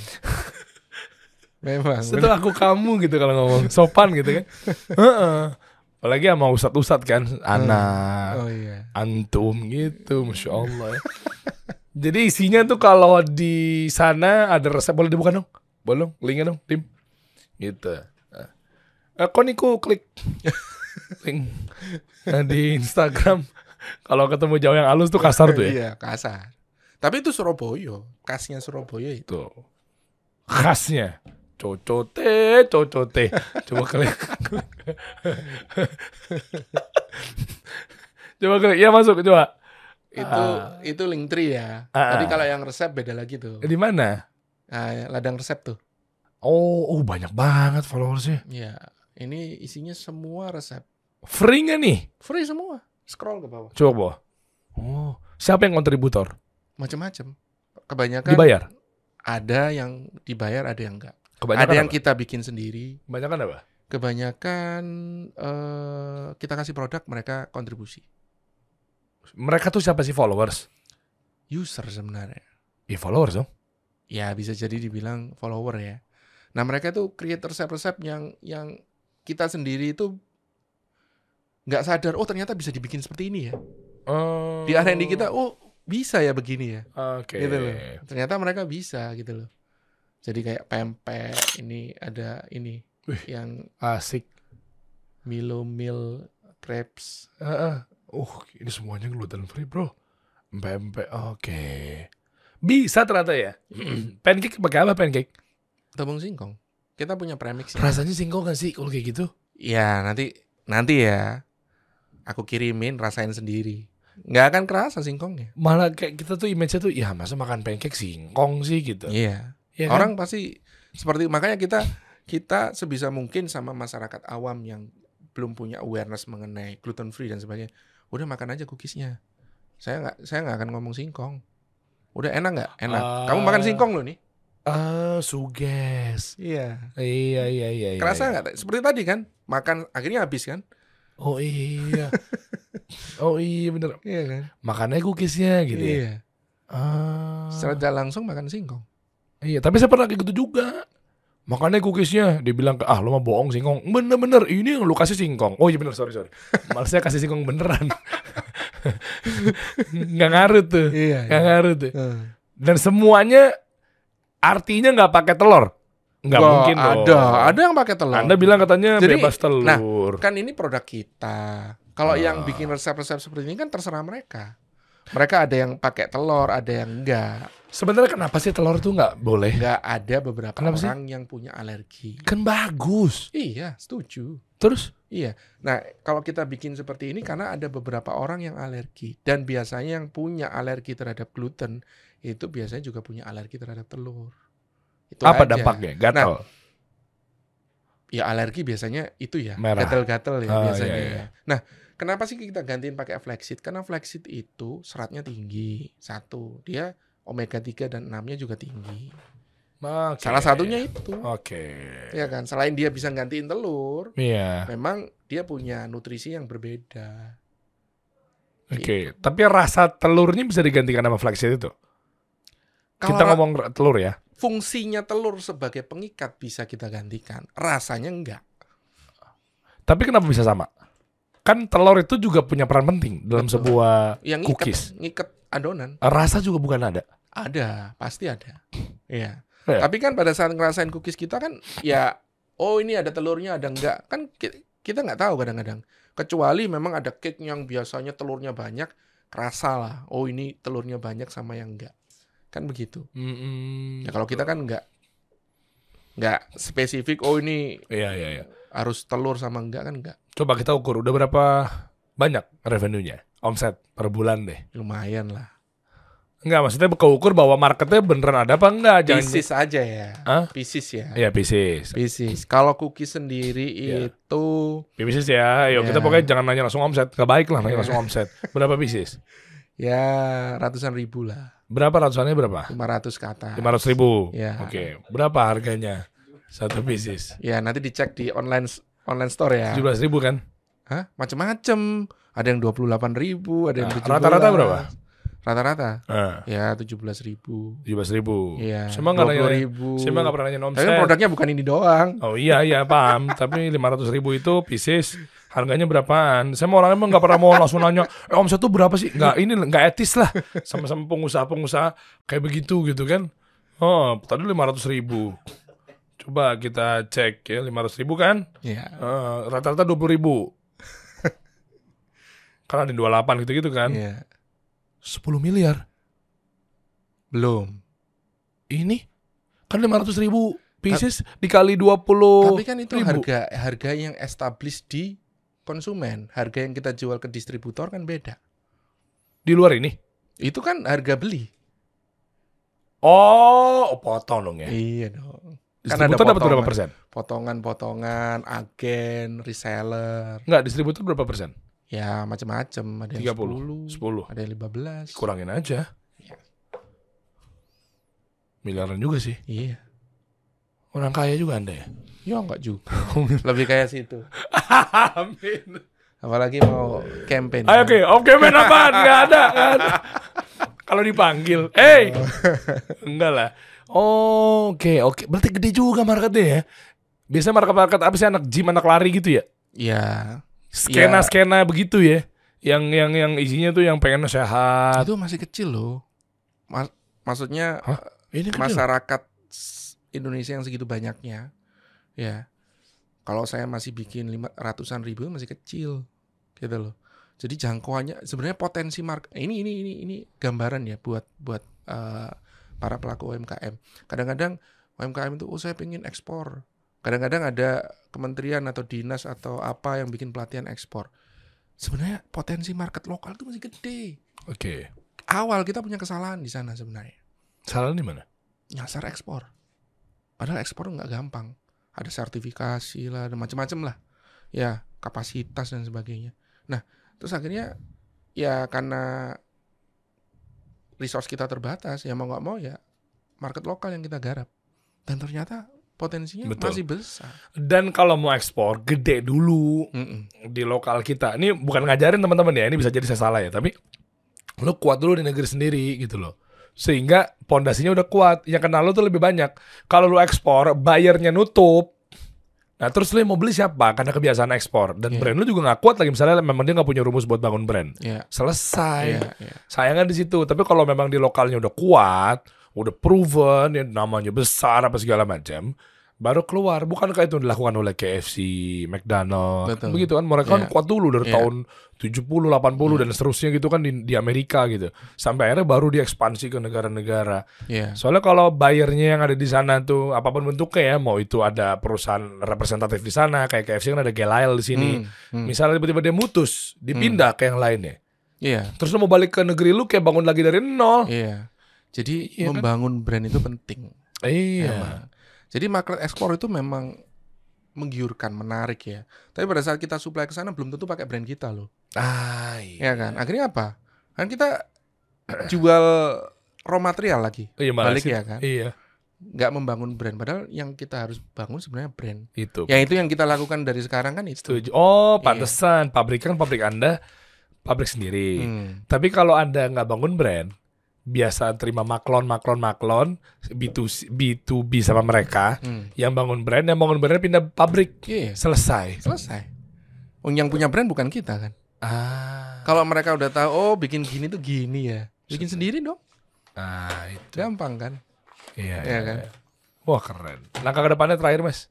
Memang. Tuh aku kamu gitu kalau ngomong sopan gitu kan. Heeh. Apalagi sama ustad-ustad kan, anak, Oh iya. antum gitu, masya Allah. ya. Jadi isinya tuh kalau di sana ada resep boleh dibuka dong, boleh dong, linknya dong, tim, gitu. Eh, kok niku klik link Nah, di Instagram. Kalau ketemu jauh yang halus tuh kasar tuh ya. Iya, kasar. Tapi itu Surabaya, khasnya Surabaya itu. Tuh. Khasnya. Cocote, cocote. Coba klik. coba klik. Ya masuk, coba. Itu Ah. itu link tree ya. Ah, Tapi ah. kalau yang resep beda lagi tuh. Di mana? Nah, ladang resep tuh. Oh, oh banyak banget followersnya. Iya, ini isinya semua resep. Free nggak nih? Free semua. Scroll ke bawah. Coba bawah. Oh, siapa yang kontributor? Macam-macam. Kebanyakan Dibayar? ada yang dibayar, ada yang enggak. Kebanyakan ada yang apa? kita bikin sendiri. Kebanyakan apa? Kebanyakan eh, kita kasih produk, mereka kontribusi. Mereka tuh siapa sih followers? User sebenarnya. Ya followers dong. Ya bisa jadi dibilang follower ya. Nah mereka tuh create resep-resep yang yang kita sendiri itu nggak sadar. Oh ternyata bisa dibikin seperti ini ya. Oh. Di R&D kita, oh bisa ya begini ya. Oke. Gitu loh. Ternyata mereka bisa gitu loh. Jadi kayak pempek ini ada ini Wih. yang Asik. Milo Meal Crepes. Heeh. Uh, ini semuanya gluten free, bro. Pempek, oke. Bisa ternyata ya. pancake pakai apa pancake? Tepung singkong. Kita punya premix ya. Rasanya singkong gak sih kalau kayak gitu? Ya nanti nanti ya. Aku kirimin rasain sendiri. Nggak akan kerasa singkongnya. Malah kayak kita tuh image-nya tuh, ya masa makan pancake singkong sih gitu. Iya. Ya kan? Orang pasti seperti makanya kita kita sebisa mungkin sama masyarakat awam yang belum punya awareness mengenai gluten free dan sebagainya. Udah makan aja cookiesnya. Saya nggak saya nggak akan ngomong singkong. Udah enak nggak? Enak. Kamu makan singkong loh nih. Ah, suges. Iya. Iya, iya, iya. iya, Kerasa iya. nggak? Seperti tadi kan, makan akhirnya habis kan? Oh iya. oh iya bener. Iya kan? Makannya cookiesnya gitu ya. Iya. Ah. Secara langsung makan singkong. Iya, tapi saya pernah kayak gitu juga. Makanya cookiesnya dibilang ke ah lu mah bohong singkong. Bener-bener ini yang lu kasih singkong. Oh iya bener sorry sorry. Malah saya kasih singkong beneran. Nggak ngaruh tuh. Iya. Nggak ngaruh tuh. Heeh. Dan semuanya artinya nggak pakai telur. Nggak Wah, mungkin dong. Ada, ada yang pakai telur. Anda bilang katanya Jadi, bebas telur. Kan ini produk kita. Kalau yang Ah. bikin resep-resep seperti ini kan terserah mereka. Mereka ada yang pakai telur, ada yang enggak. Sebenarnya kenapa sih telur tuh nggak boleh? Enggak ada beberapa Kenapa sih? orang yang punya alergi. Kan bagus. Iya, setuju. Terus Iya. Nah, kalau kita bikin seperti ini karena ada beberapa orang yang alergi dan biasanya yang punya alergi terhadap gluten itu biasanya juga punya alergi terhadap telur. Itu apa aja. dampaknya? Gatal. Ya alergi biasanya itu ya, Merah. gatel-gatel ya Oh, biasanya. iya, ya. iya. Nah, Kenapa sih kita gantiin pakai flaxseed? Karena flaxseed itu seratnya tinggi. Satu, dia omega 3 dan 6-nya juga tinggi. Oke. Salah satunya itu. Oke. Ya kan, selain dia bisa gantiin telur, Iya. memang dia punya nutrisi yang berbeda. Oke. Tapi rasa telurnya bisa digantikan sama flaxseed itu. Kalau Kita ngomong telur ya. fungsinya telur sebagai pengikat bisa kita gantikan, rasanya enggak. Tapi kenapa bisa sama? Kan telur itu juga punya peran penting dalam Betul. sebuah Yang ngikat, cookies. ngikat adonan Rasa juga bukan ada. Ada, pasti ada. Iya. Iya. Tapi kan pada saat ngerasain cookies kita kan ya oh ini ada telurnya ada enggak kan ki- kita nggak tahu kadang-kadang. Kecuali memang ada cake yang biasanya telurnya banyak, kerasa lah. Oh ini telurnya banyak sama yang enggak. Kan begitu. Mm-mm. Ya kalau kita kan enggak enggak spesifik oh ini Iya iya iya. harus telur sama enggak kan enggak. Coba kita ukur udah berapa banyak revenue-nya, omset per bulan deh. Lumayan lah. Enggak, maksudnya keukur bahwa marketnya beneran ada apa enggak? Jangan Pieces aja ya. Hah? Pieces ya. Iya, bisnis. Pieces. Kalau cookies sendiri Iya. itu Bisnis ya. Yuk kita Ya. pokoknya jangan nanya langsung omset. Gak baik lah nanya Ya. langsung omset. Berapa bisnis? ya ratusan ribu lah. Berapa ratusannya berapa? 500 ke atas. 500 ribu. Ya. Oke. Berapa harganya satu bisnis? Ya nanti dicek di online online store ya. 17 ribu kan? Hah? Macem-macem. Ada yang 28 ribu, ada yang Nah, 17. rata-rata berapa? Rata-rata. Nah, Ya 17 ribu. 17 ribu. Iya. Saya nggak 20 nanya, ribu. saya nggak pernah nanya Tapi omset. kan produknya bukan ini doang. Oh iya iya paham. Tapi 500 ribu itu pieces harganya berapaan? Saya mau orangnya emang nggak pernah mau langsung nanya. Eh omset tuh berapa sih? Nggak ini nggak etis lah. Sama-sama pengusaha-pengusaha kayak begitu gitu kan? Oh tadi 500 ribu. Coba kita cek ya 500 ribu kan? Iya. Eh, rata-rata 20 ribu. Karena ada 28 gitu-gitu kan? Iya. 10 miliar. Belum. Ini kan 500 ribu pieces dikali 20 Tapi kan itu ribu. harga harga yang established di konsumen. Harga yang kita jual ke distributor kan beda. di luar ini. Itu kan harga beli. Oh, potong dong ya. Iya dong. Kan Distributor dapat berapa persen? Potongan-potongan, agen, reseller. Enggak, distributor berapa persen? Ya macam-macam. Ada yang 30, 10, 10. ada yang 15. Kurangin aja. Iya. Miliaran juga sih. Iya. Orang kaya juga Anda ya? Ya enggak juga. Lebih kayak situ. Amin. Apalagi mau campaign. Ayo oke, oke men apaan? Enggak ada. Kalau dipanggil, hey, enggak lah. Oh, oke, oke. Berarti gede juga marketnya ya. Biasanya market-market apa sih anak gym, anak lari gitu ya? Iya. Skena-skena begitu ya. Yang yang yang isinya tuh yang pengen sehat. Itu masih kecil loh. Mas- maksudnya Hah? Ini kan masyarakat Indonesia yang segitu banyaknya, ya. Kalau saya masih bikin lima ratusan ribu masih kecil, gitu loh. Jadi jangkauannya sebenarnya potensi market ini ini ini ini gambaran ya buat buat eh, para pelaku UMKM. Kadang-kadang UMKM itu oh saya pengen ekspor. Kadang-kadang ada kementerian atau dinas atau apa yang bikin pelatihan ekspor. Sebenarnya potensi market lokal itu masih gede. Oke. Awal kita punya kesalahan di sana sebenarnya Salah di mana? nyasar ekspor. Padahal ekspor nggak gampang. Ada sertifikasi lah, ada macam-macam lah. Ya, kapasitas dan sebagainya. Nah, terus akhirnya ya karena resource kita terbatas, ya mau nggak mau ya market lokal yang kita garap. Dan ternyata potensinya Betul. masih besar. Dan kalau mau ekspor, gede dulu Mm-mm. di lokal kita. Ini bukan ngajarin teman-teman ya, ini bisa jadi saya salah ya, tapi lu kuat dulu di negeri sendiri gitu loh. Sehingga pondasinya udah kuat, yang kenal lu tuh lebih banyak. Kalau lu ekspor, bayarnya nutup. Nah terus lu yang mau beli siapa? Karena kebiasaan ekspor. Dan Iya. brand lu juga nggak kuat lagi. Misalnya memang dia nggak punya rumus buat bangun brand. Ya, Selesai. iya, iya. Sayangnya di situ. Tapi kalau memang di lokalnya udah kuat, udah proven, ya namanya besar apa segala macam, baru keluar. Bukankah itu dilakukan oleh KFC, McDonald, Betul. begitu kan? Mereka kan Iya. kuat dulu dari Iya. tahun 70, 80 dan seterusnya gitu kan di, di Amerika gitu. Sampai akhirnya baru diekspansi ke negara-negara. Iya. Soalnya kalau bayarnya yang ada di sana tuh apa pun bentuknya ya, mau itu ada perusahaan representatif di sana, kayak KFC kan ada Gelail di sini. Hmm, hmm. Misalnya tiba-tiba dia mutus, dipindah ke yang lainnya. Iya, Terus lu mau balik ke negeri lu kayak bangun lagi dari nol. iya. Jadi Iya kan? membangun brand itu penting. Iya. Jadi market ekspor itu memang menggiurkan, menarik ya. Tapi pada saat kita supply ke sana belum tentu pakai brand kita loh. Ah, Ya kan? Akhirnya apa? Kan kita jual raw material lagi. Iya, malah Balik ya kan? Iya, Nggak membangun brand padahal yang kita harus bangun sebenarnya brand. itu. Ya itu yang kita lakukan dari sekarang kan itu. Setuju. Oh, pantesan pabrik kan pabrik Anda pabrik sendiri. Hmm. Tapi kalau Anda nggak bangun brand, biasa terima maklon, maklon, maklon, B2C, B2B sama mereka, Hmm. yang bangun brand, yang bangun brand pindah pabrik. Iya, Selesai. selesai. Oh, yang punya brand bukan kita kan. Ah. Kalau mereka udah tahu, oh bikin gini tuh gini ya. Bikin sendiri dong. Ah, itu. Gampang kan? Iya, Iya iya, kan? iya. Wah, keren. Langkah ke depannya terakhir, Mas.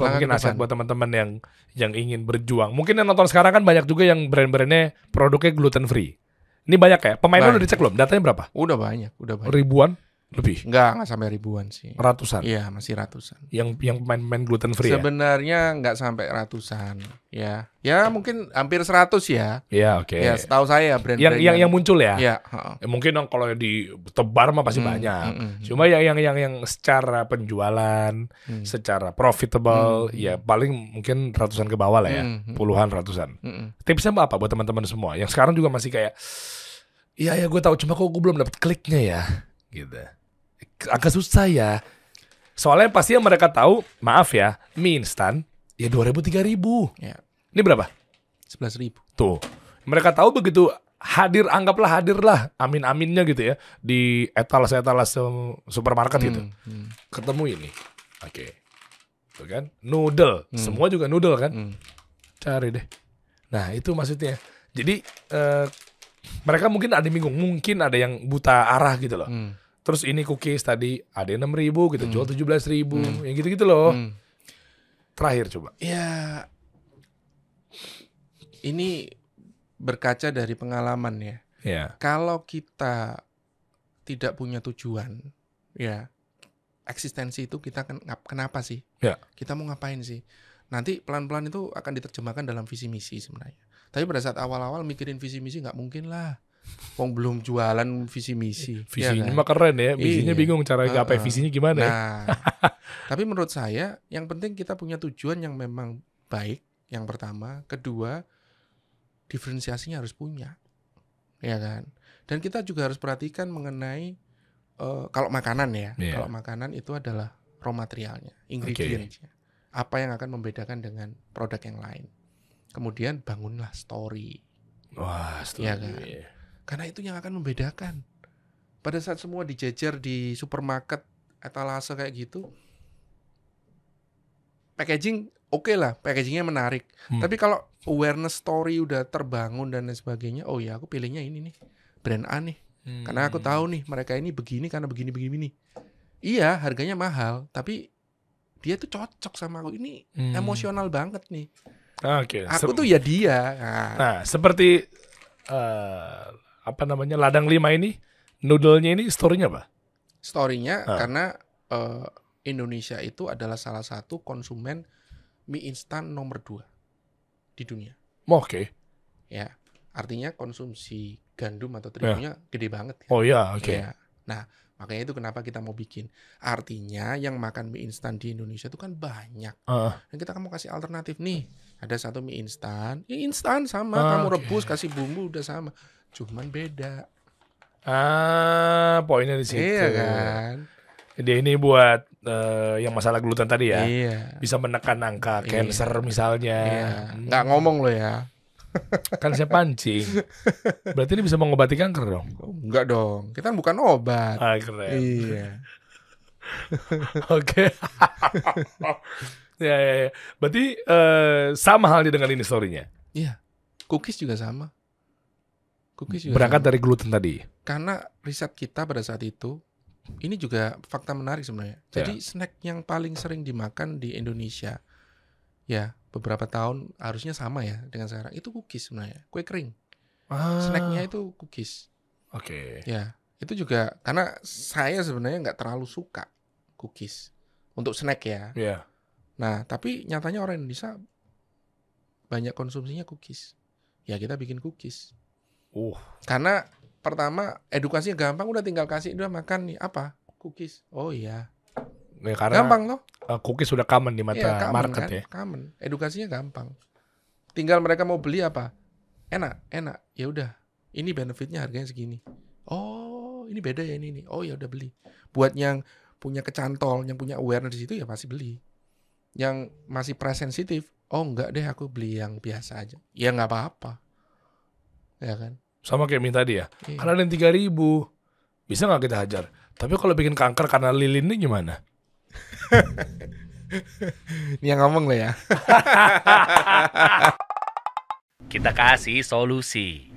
Langkah mungkin nasihat buat teman-teman yang yang ingin berjuang. Mungkin yang nonton sekarang kan banyak juga yang brand-brandnya produknya gluten free. Ini banyak ya? Pemainnya udah dicek belum? Datanya berapa? Udah banyak, udah banyak. Ribuan? Lebih? Enggak, enggak sampai ribuan sih. Ratusan? Iya, masih ratusan. Yang yang pemain-pemain gluten free ya? Sebenarnya nggak sampai ratusan, ya. Ya mungkin hampir 100 ya. Iya, oke. Ya, setahu saya brand Yang yang yang muncul ya? Ya, heeh. Ya, mungkin dong kalau ditebar mah pasti Hmm, banyak. hmm, hmm. Cuma yang yang yang yang secara penjualan, Hmm. secara profitable, Hmm. ya paling mungkin ratusan ke bawah lah ya, Hmm, hmm. puluhan ratusan. Mm-mm. Tipsnya apa buat teman-teman semua yang sekarang juga masih kayak, iya ya gue tahu cuma kok gue belum dapet kliknya ya, gitu. Agak susah ya. Soalnya pasti yang mereka tahu, maaf ya, mie instan ya 2000 3000. Ya, Ini berapa? 11 ribu. Tuh. Mereka tahu begitu hadir anggaplah hadir lah amin-aminnya gitu ya di etalase-etalase supermarket gitu. Hmm, hmm, Ketemu ini. Oke. Tuh kan? Noodle. Hmm. Semua juga noodle kan? hmm. Cari deh. Nah, itu maksudnya. Jadi eh, mereka mungkin ada yang bingung, mungkin ada yang buta arah gitu loh. Hmm. Terus ini cookies tadi ada 6 ribu gitu, Hmm. jual 17 ribu, Hmm. yang gitu-gitu loh. Hmm. Terakhir coba. Ya, ini berkaca dari pengalaman ya. Ya. Kalau kita tidak punya tujuan, ya eksistensi itu kita kan ngap- kenapa sih? Ya. Kita mau ngapain sih? Nanti pelan-pelan itu akan diterjemahkan dalam visi misi sebenarnya. Tapi pada saat awal-awal mikirin visi misi nggak mungkin lah. Wong belum jualan visi misi. Visinya kan? mah keren ya, visinya Iya. bingung cara gapai Heeh. visinya gimana ya. Nah, tapi menurut saya yang penting kita punya tujuan yang memang baik. Yang pertama, kedua, diferensiasinya harus punya, ya kan. Dan kita juga harus perhatikan mengenai eh, kalau makanan ya, Iya. kalau makanan itu adalah raw materialnya, ingredientsnya. Apa yang akan membedakan dengan produk yang lain. Kemudian bangunlah story, Wah. Iya kan? ya. Karena itu yang akan membedakan. Pada saat semua dijejer di supermarket etalase kayak gitu, packaging oke lah, packagingnya menarik. Hmm. Tapi kalau awareness story udah terbangun dan lain sebagainya, oh ya aku pilihnya ini nih, brand A nih. Karena aku Hmm. tahu nih mereka ini begini karena begini begini nih. Iya, harganya mahal, tapi dia tuh cocok sama aku. Ini Hmm. emosional banget nih. Oke. Aku se- tuh ya dia. Nah, Nah, seperti eh, apa namanya ladang lima ini, noodle-nya ini story-nya apa? story-nya Ah. karena eh, Indonesia itu adalah salah satu konsumen mie instan nomor dua di dunia. Oh, Oke. Ya, artinya konsumsi gandum atau terigunya gede banget. kan? Oh iya, oke. Ya. Nah, makanya itu kenapa kita mau bikin. Artinya yang makan mie instan di Indonesia itu kan banyak. Ah, Dan kita kan mau kasih alternatif nih. Ada satu mie instan, ya instan sama, Ah, kamu rebus kasih bumbu udah sama. Cuman beda. ah, poinnya di situ. Iya kan? Dia ini buat eh, yang masalah gluten tadi ya. Iya. Bisa menekan angka Iya. cancer misalnya. Iya. Hmm. Nggak ngomong lo ya. Kan saya pancing. Berarti ini bisa mengobati kanker dong. Enggak dong. Kita kan bukan obat. Ah, keren. Iya. Oke. ya, ya, ya. Berarti eh, sama halnya dengan ini story-nya. Iya. Cookies juga sama. Cookies juga Berangkat sama. dari gluten tadi. karena riset kita pada saat itu ini juga fakta menarik sebenarnya. Jadi snack yang paling sering dimakan di Indonesia ya beberapa tahun harusnya sama ya dengan sekarang itu cookies sebenarnya. Kue kering. Ah, Snacknya itu cookies. Oke. Ya, itu juga karena saya sebenarnya nggak terlalu suka cookies untuk snack ya. Ya. Nah, tapi nyatanya orang Indonesia banyak konsumsinya cookies. Ya kita bikin cookies. Uh. Karena pertama edukasinya gampang udah tinggal kasih udah makan nih apa? Cookies. Oh iya. Ya, karena Gampang loh. Uh, cookies sudah common di mata Iya, common market kan? ya. Common. Edukasinya gampang. Tinggal mereka mau beli apa? Enak, enak. Ya udah. Ini benefitnya harganya segini. Oh, ini beda ya ini nih. Oh ya udah beli. Buat yang punya kecantol, yang punya awareness di situ ya pasti beli. Yang masih price sensitif, oh enggak deh aku beli yang biasa aja. Ya nggak apa-apa. Ya kan? Sama kayak minta dia. Iya. Karena ada yang 3000 bisa nggak kita hajar? Tapi kalau bikin kanker karena lilin ini gimana? Ini yang ngomong lah ya. Kita kasih solusi.